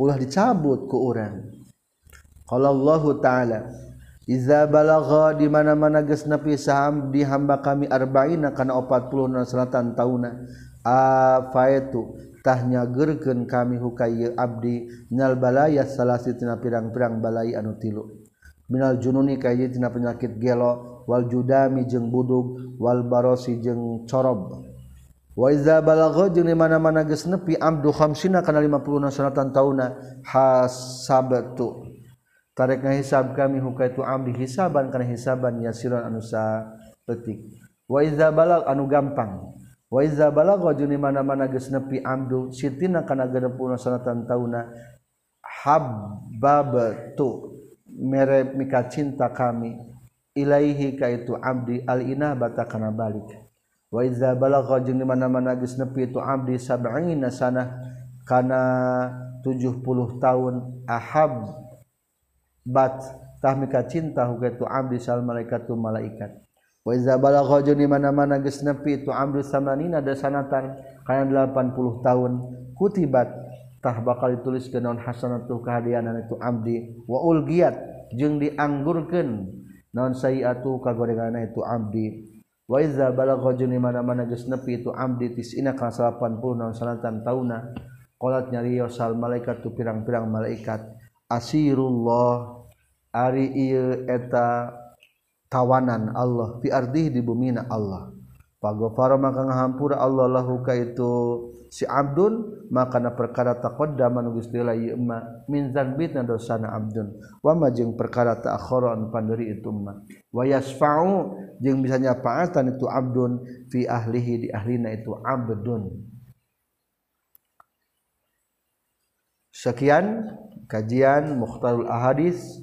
Ulah dicabut ku urang. Kalau Allah taala Iza balagha di mana-mana geus nepi saham di hamba kami arba'ina kana 40 selatan tauna afaitu tahnya gerkeun kami hukaieu abdi nyal balaya salasitina pirang-pirang balai anu tilu. Minal jununi kayeutina penyakit gelo wal judami jeung budug wal barosi jeung corob. waiza balagho jeung di mana-mana geus nepi abdu khamsina kana 50 sanatan tauna hasabtu. Tarek hisab kami hukaitu abdi hisaban kana hisaban yasiran anu wa waiza balag anu gampang. Waiza balagho jeung di mana-mana geus nepi abdu sitina kana 60 sanatan tauna habbabtu. Mere mika cinta kami ilaihi kaitu abdi al inah bata kana balik. waiza balagha jeung di mana-mana geus nepi tu abdi sab'ina sanah kana 70 tahun ahab bat tahmika cinta hukaitu abdi sal malaikatu malaikat. Wa iza balagha jeung di mana-mana geus nepi tu abdi samanina dasanatan kana 80 tahun kutibat tah bakal ditulis ke non hasanatul kahadianan itu abdi. Wa ulgiyat jeung dianggurkeun non sayiatu kagorenganna itu abdi. waiza balagojun mana-mana geus nepi itu abdi tisina ka 80 naon sanatan tauna qolat nyariyo sal malaikat tu pirang-pirang malaikat asirullah ari ieu eta tawanan Allah fi ardih di bumina Allah. Pagofara maka ngahampura Allah lahu ka itu si abdun maka na perkara taqaddama nu Gusti Allah ieu ma min zanbitna dosana abdun. Wa ma jeung perkara ta'akhara anu panderi itu ma wa yasfa'u jeung bisa nyapaatan itu abdun fi ahlihi di ahlina itu abdun. Sekian kajian mukhtarul ahadis